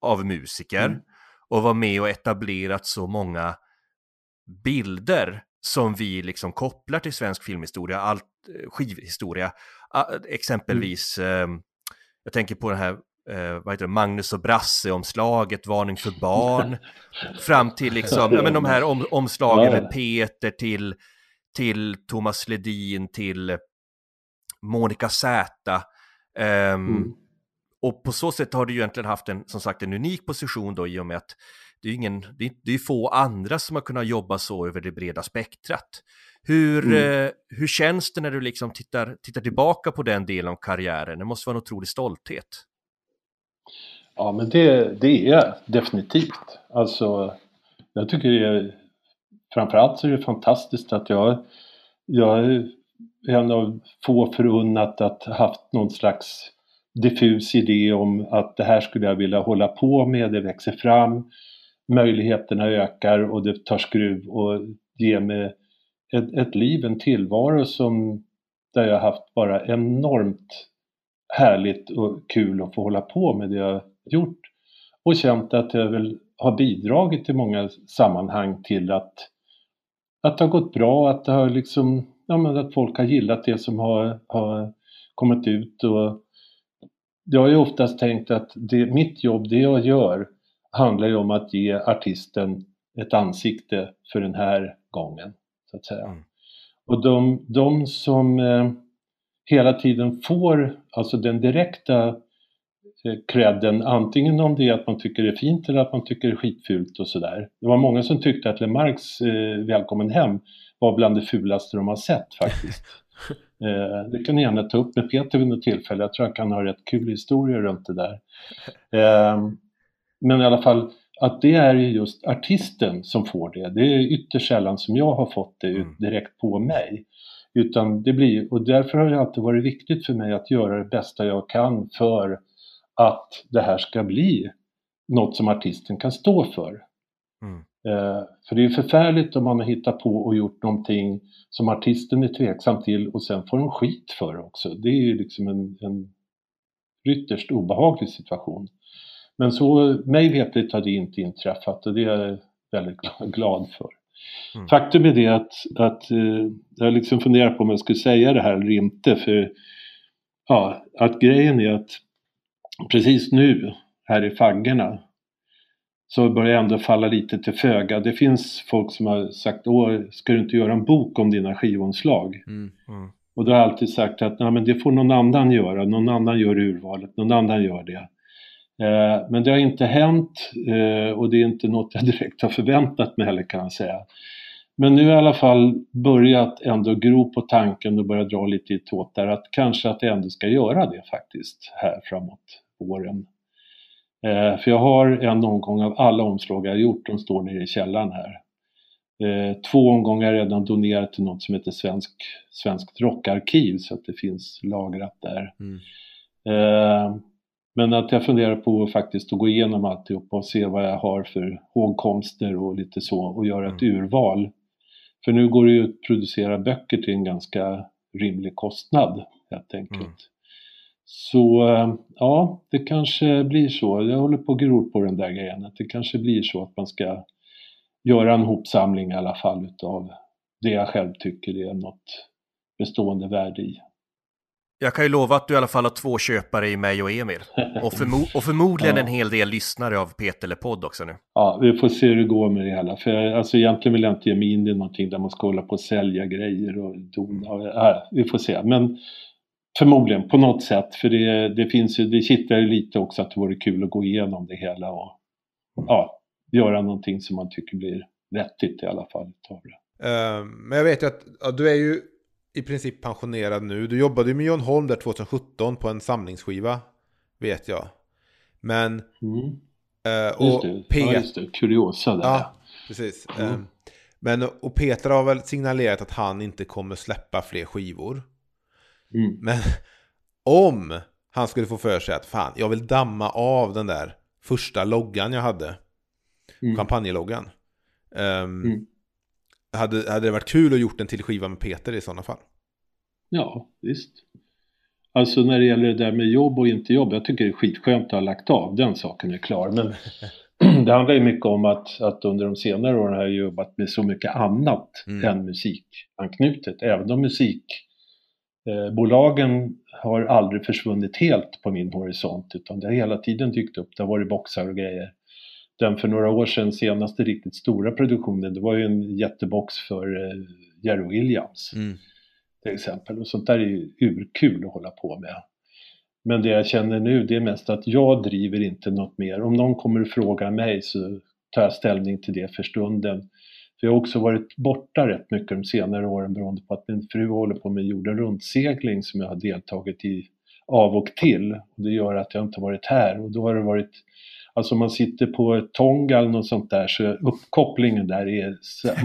av musiker Mm. och var med och etablerat så många bilder som vi liksom kopplar till svensk filmhistoria, allt, eh, skivhistoria. Ah, exempelvis, eh, jag tänker på den här eh, vad heter det, Magnus och Brasse-omslaget, Varning för barn, fram till liksom, ja, men de här om, omslagen med Peter till, till Thomas Ledin, till Monica Zäta. Ehm, Mm. Och på så sätt har du ju egentligen haft en, som sagt, en unik position då i och med att det är, ingen, det är, det är få andra som har kunnat jobba så över det breda spektrat. Hur, Mm. eh, hur känns det när du liksom tittar, tittar tillbaka på den delen av karriären? Det måste vara en otrolig stolthet. Ja, men det, det är definitivt. Alltså, jag tycker det är... Framförallt så är det fantastiskt att jag, jag är en av få förunnat att haft någon slags diffus idé om att det här skulle jag vilja hålla på med, det växer fram, möjligheterna ökar och det tar skruv och ger mig ett, ett liv, en tillvaro som där jag haft bara enormt härligt och kul att få hålla på med det jag gjort. Och känt att jag väl har bidragit i många sammanhang till att, att det har gått bra, att det har liksom, ja men att folk har gillat det som har, har kommit ut. Och jag har ju oftast tänkt att det, mitt jobb, det jag gör, handlar ju om att ge artisten ett ansikte för den här gången, så att säga. Mm. Och de, de som eh, hela tiden får alltså den direkta eh, credden, antingen om det är att man tycker det är fint eller att man tycker det är skitfult och sådär. Det var många som tyckte att Lemarks eh, Välkommen hem var bland det fulaste de har sett faktiskt. eh, det kan ni gärna ta upp med Peter vid något tillfälle, jag tror han kan ha rätt kul historier runt det där. Eh, men i alla fall, att det är ju just artisten som får det. Det är ytterst sällan som jag har fått det Mm. direkt på mig. Utan det blir, och därför har det alltid varit viktigt för mig att göra det bästa jag kan för att det här ska bli något som artisten kan stå för. Mm. Eh, för det är förfärligt om man har hittat på och gjort någonting som artisten är tveksam till och sen får de skit för det också. Det är ju liksom en, en ytterst obehaglig situation. Men så mig vetligt har det inte inträffat och det är jag väldigt gl- glad för. Mm. Faktum är det att, att eh, jag liksom funderar på om jag skulle säga det här eller inte för ja, att grejen är att precis nu här i faggorna så börjar jag ändå falla lite till föga. Det finns folk som har sagt Åh, ska du inte göra en bok om dina skivomslag? Mm. Mm. Och då har jag alltid sagt att Nej, men det får någon annan göra, någon annan gör urvalet, någon annan gör det. Eh, men det har inte hänt eh, och det är inte något jag direkt har förväntat mig heller kan jag säga. Men nu har jag i alla fall börjat ändå gro på tanken och börja dra lite i tåtar att kanske att jag ändå ska göra det faktiskt här framåt våren. Eh, för jag har en omgång av alla omslag jag har gjort, de står nere i källaren här. Två omgångar har jag redan donerat till något som heter Svensk, Svenskt rockarkiv så att det finns lagrat där. Mm. Men att jag funderar på faktiskt att gå igenom alltihop och se vad jag har för hågkomster och lite så och göra ett urval. För nu går det ju att producera böcker till en ganska rimlig kostnad helt enkelt. Mm. Så eh, ja, det kanske blir så. Jag håller på och gror på den där grejen. Att det kanske blir så att man ska göra en hopsamling i alla fall utav det jag själv tycker är något bestående värde i. Jag kan ju lova att du i alla fall har två köpare i mig och Emil. Och, förmo- och förmodligen Ja. en hel del lyssnare av Peter podd också nu. Ja, vi får se hur det går med det hela. För jag, alltså egentligen vill jag inte ge mig in i någonting där man ska hålla på och sälja grejer och dona. Ja, vi får se. Men förmodligen på något sätt. För det, det finns ju, det kittlar ju lite också att det vore kul att gå igenom det hela och ja, göra någonting som man tycker blir vettigt i alla fall. Eh, men jag vet ju att ja, du är ju i princip pensionerad nu. Du jobbade ju med John Holm där 2017 på en samlingsskiva. Vet jag. Men... Mm. eh, Just och det, Pet- ja, just det. Kuriosa där. Ja, precis. Mm. Eh, men och Peter har väl signalerat att han inte kommer släppa fler skivor. Mm. Men om han skulle få för sig att fan, jag vill damma av den där första loggan jag hade. Mm. Champagneloggan. Ehm, Mm. Hade, hade det varit kul att gjort en till skiva med Peter i sådana fall? Ja, visst. Alltså när det gäller det där med jobb och inte jobb, jag tycker det är skitskönt att ha lagt av, den saken är klar. Men det handlar ju mycket om att, att under de senare åren har jag jobbat med så mycket annat Mm. än musikanknutet. Även om musikbolagen har aldrig försvunnit helt på min horisont utan det har hela tiden dykt upp. Det har varit boxar och grejer. Den för några år sedan senaste riktigt stora produktionen det var ju en jättebox för eh, Jerry Williams Mm. till exempel. Och sånt där är ju urkul att hålla på med. Men det jag känner nu det är mest att jag driver inte något mer. Om någon kommer och frågar mig så tar jag ställning till det för stunden. För jag har också varit borta rätt mycket de senare åren beroende på att min fru håller på med jorden runt-segling som jag har deltagit i av och till. Och det gör att jag inte har varit här och då har det varit Alltså man sitter på ett Tonga eller något sånt där så uppkopplingen där är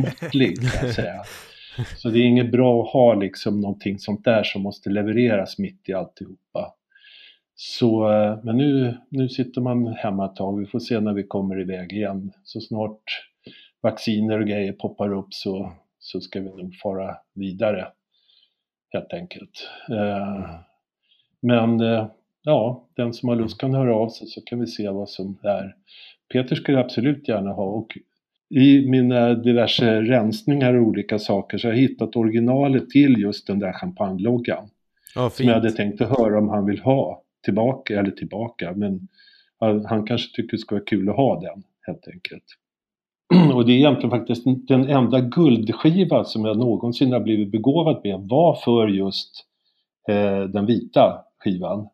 måttlig kan jag säga. Så det är inget bra att ha liksom någonting sånt där som måste levereras mitt i alltihopa. Så, eh, men nu, nu sitter man hemma ett tag, vi får se när vi kommer iväg igen. Så snart vacciner och grejer poppar upp så, så ska vi nog fara vidare. Helt enkelt. Eh, Men eh, ja, den som har lust kan höra av sig så kan vi se vad som är. Peter skulle jag absolut gärna ha och i mina diverse rensningar och olika saker så har jag hittat originalet till just den där champagneloggan. Ja, Som jag hade tänkt att höra om han vill ha tillbaka, eller tillbaka, men han, han kanske tycker det skulle vara kul att ha den helt enkelt. Och det är egentligen faktiskt den enda guldskiva som jag någonsin har blivit begåvad med var för just eh, den vita skivan.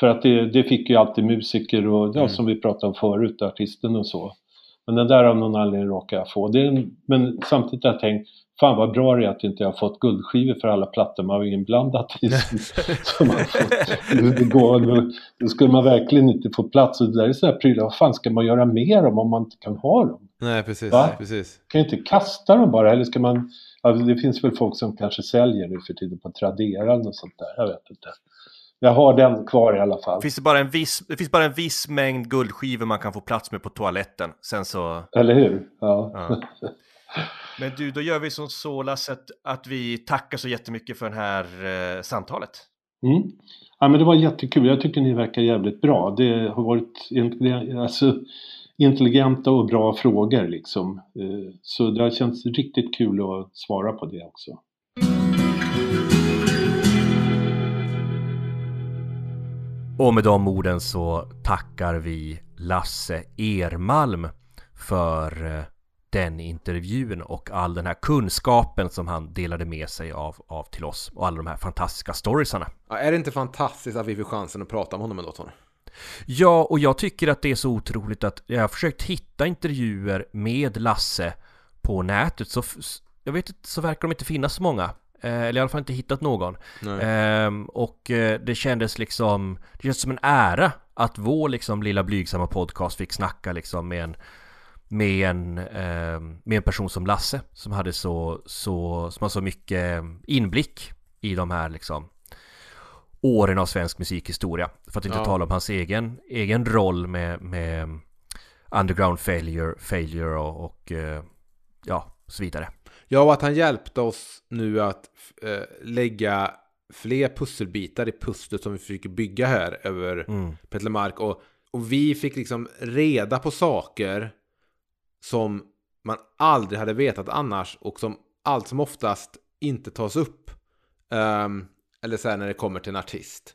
För att det, det fick ju alltid musiker och ja, Mm. som vi pratade om förut, artisten och så. Men den där av någon anledning råkar jag få. En, men samtidigt har jag tänkt, fan vad bra det är att inte jag har fått guldskivor för alla plattor man var inblandat i. Som, som man fått. Det, går, då skulle man verkligen inte få plats. Och det där är sådana prylar, vad fan ska man göra med dem om man inte kan ha dem? Nej, precis. Va? precis. kan ju inte kasta dem bara, eller ska man... Alltså det finns väl folk som kanske säljer nu för tiden på Tradera något sånt där, jag vet inte. Jag har den kvar i alla fall. Finns det, bara en viss, det finns bara en viss mängd guldskivor man kan få plats med på toaletten. Sen så... Eller hur? Ja. Ja. Men du, då gör vi som så Lasse, att, att vi tackar så jättemycket för det här eh, samtalet. Mm. Ja, men det var jättekul. Jag tycker ni verkar jävligt bra. Det har varit alltså, intelligenta och bra frågor liksom. Eh, Så det har känts riktigt kul att svara på det också. Och med de orden så tackar vi Lasse Ermalm för eh, den intervjun och all den här kunskapen som han delade med sig av, av till oss och alla de här fantastiska storiesarna. Ja, är det inte fantastiskt att vi får chansen att prata med honom ändå, Tony? Ja, och jag tycker att det är så otroligt att jag har försökt hitta intervjuer med Lasse på nätet så jag vet inte, så verkar de inte finnas så många. Eh, Eller i alla fall inte hittat någon. Ehm, och eh, det kändes liksom, det kändes som en ära att vår liksom lilla blygsamma podcast fick snacka liksom med en med en, ehm, med en person som Lasse som hade så, så, som har så mycket inblick i de här liksom åren av svensk musikhistoria. För att inte Ja. tala om hans egen, egen roll med, med Underground Failure, failure och, och eh, ja, så vidare. Ja, och att han hjälpte oss nu att eh, lägga fler pusselbitar i pusslet som vi försöker bygga här över Mm. Petlemark. Och, och vi fick liksom reda på saker som man aldrig hade vetat annars och som allt som oftast inte tas upp. Ehm, eller så här när det kommer till en artist.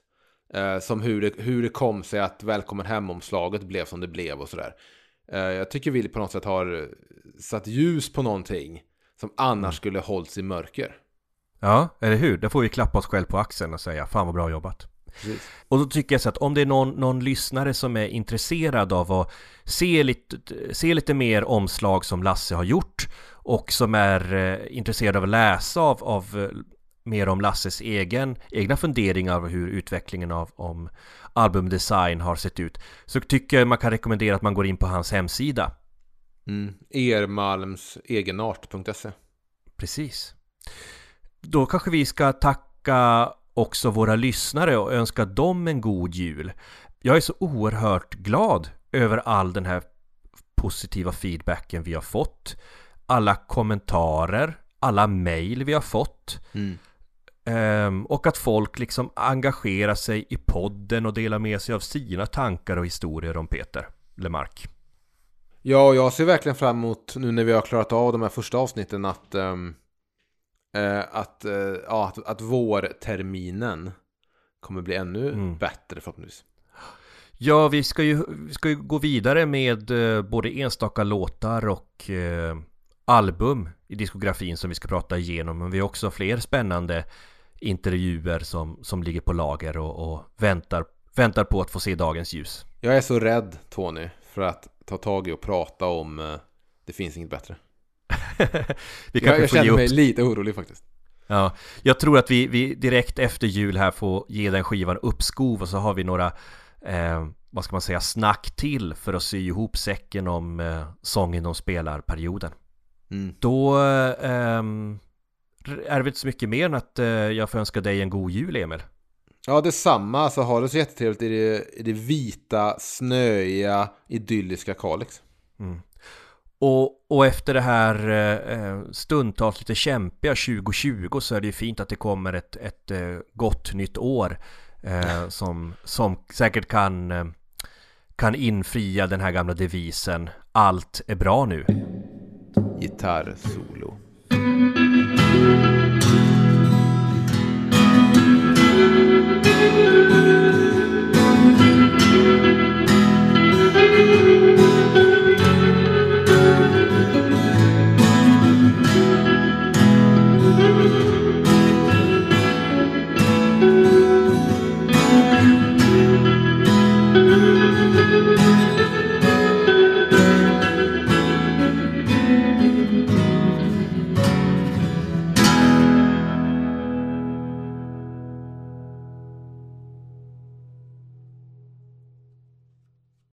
Eh, som hur det, hur det kom sig att Välkommen Hem-omslaget blev som det blev och sådär. Uh, jag tycker vi på något sätt har satt ljus på någonting som annars skulle hållits i mörker. Ja, eller hur? Där får vi klappa oss själv på axeln och säga fan vad bra jobbat. Precis. Och då tycker jag så att om det är någon, någon lyssnare som är intresserad av att se lite, se lite mer omslag som Lasse har gjort och som är eh, intresserad av att läsa av, av eh, mer om Lasses egen, egna funderingar av hur utvecklingen av om albumdesign har sett ut så tycker jag man kan rekommendera att man går in på hans hemsida. Mm. Ermalmsegenart.se Precis. Då kanske vi ska tacka också våra lyssnare och önska dem en god jul. Jag är så oerhört glad över all den här positiva feedbacken vi har fått. Alla kommentarer, alla mejl vi har fått. Mm. Ehm, och att folk liksom engagerar sig i podden och delar med sig av sina tankar och historier om Peter Lemark. Ja, jag ser verkligen fram emot nu när vi har klarat av de här första avsnitten att, uh, att, uh, ja, att, att vårterminen kommer bli ännu mm. bättre förhoppningsvis. Ja, vi ska ju, vi ska ju gå vidare med uh, både enstaka låtar och album i diskografin som vi ska prata igenom. Men vi har också fler spännande intervjuer som, som ligger på lager och, och väntar, väntar på att få se dagens ljus. Jag är så rädd Tony för att ta tag i och prata om uh, Det finns inget bättre. vi jag, jag känner mig lite orolig faktiskt. Ja, jag tror att vi, vi direkt efter jul här får ge den skivan uppskov och så har vi några eh, vad ska man säga, snack till för att sy ihop säcken om eh, sången de spelar perioden. Mm. Då eh, är det inte så mycket mer än att eh, jag får önska dig en god jul, Emil. Ja, detsamma. Alltså, ha det så jättetrevligt i det, i det vita, snöiga, idylliska Kalix. Mm. Och, och, efter det här eh, stundtals lite kämpiga 2020 så är det ju fint att det kommer ett, ett eh, gott nytt år eh, som, som säkert kan, eh, kan infria den här gamla devisen Allt är bra nu. Gitarrsolo.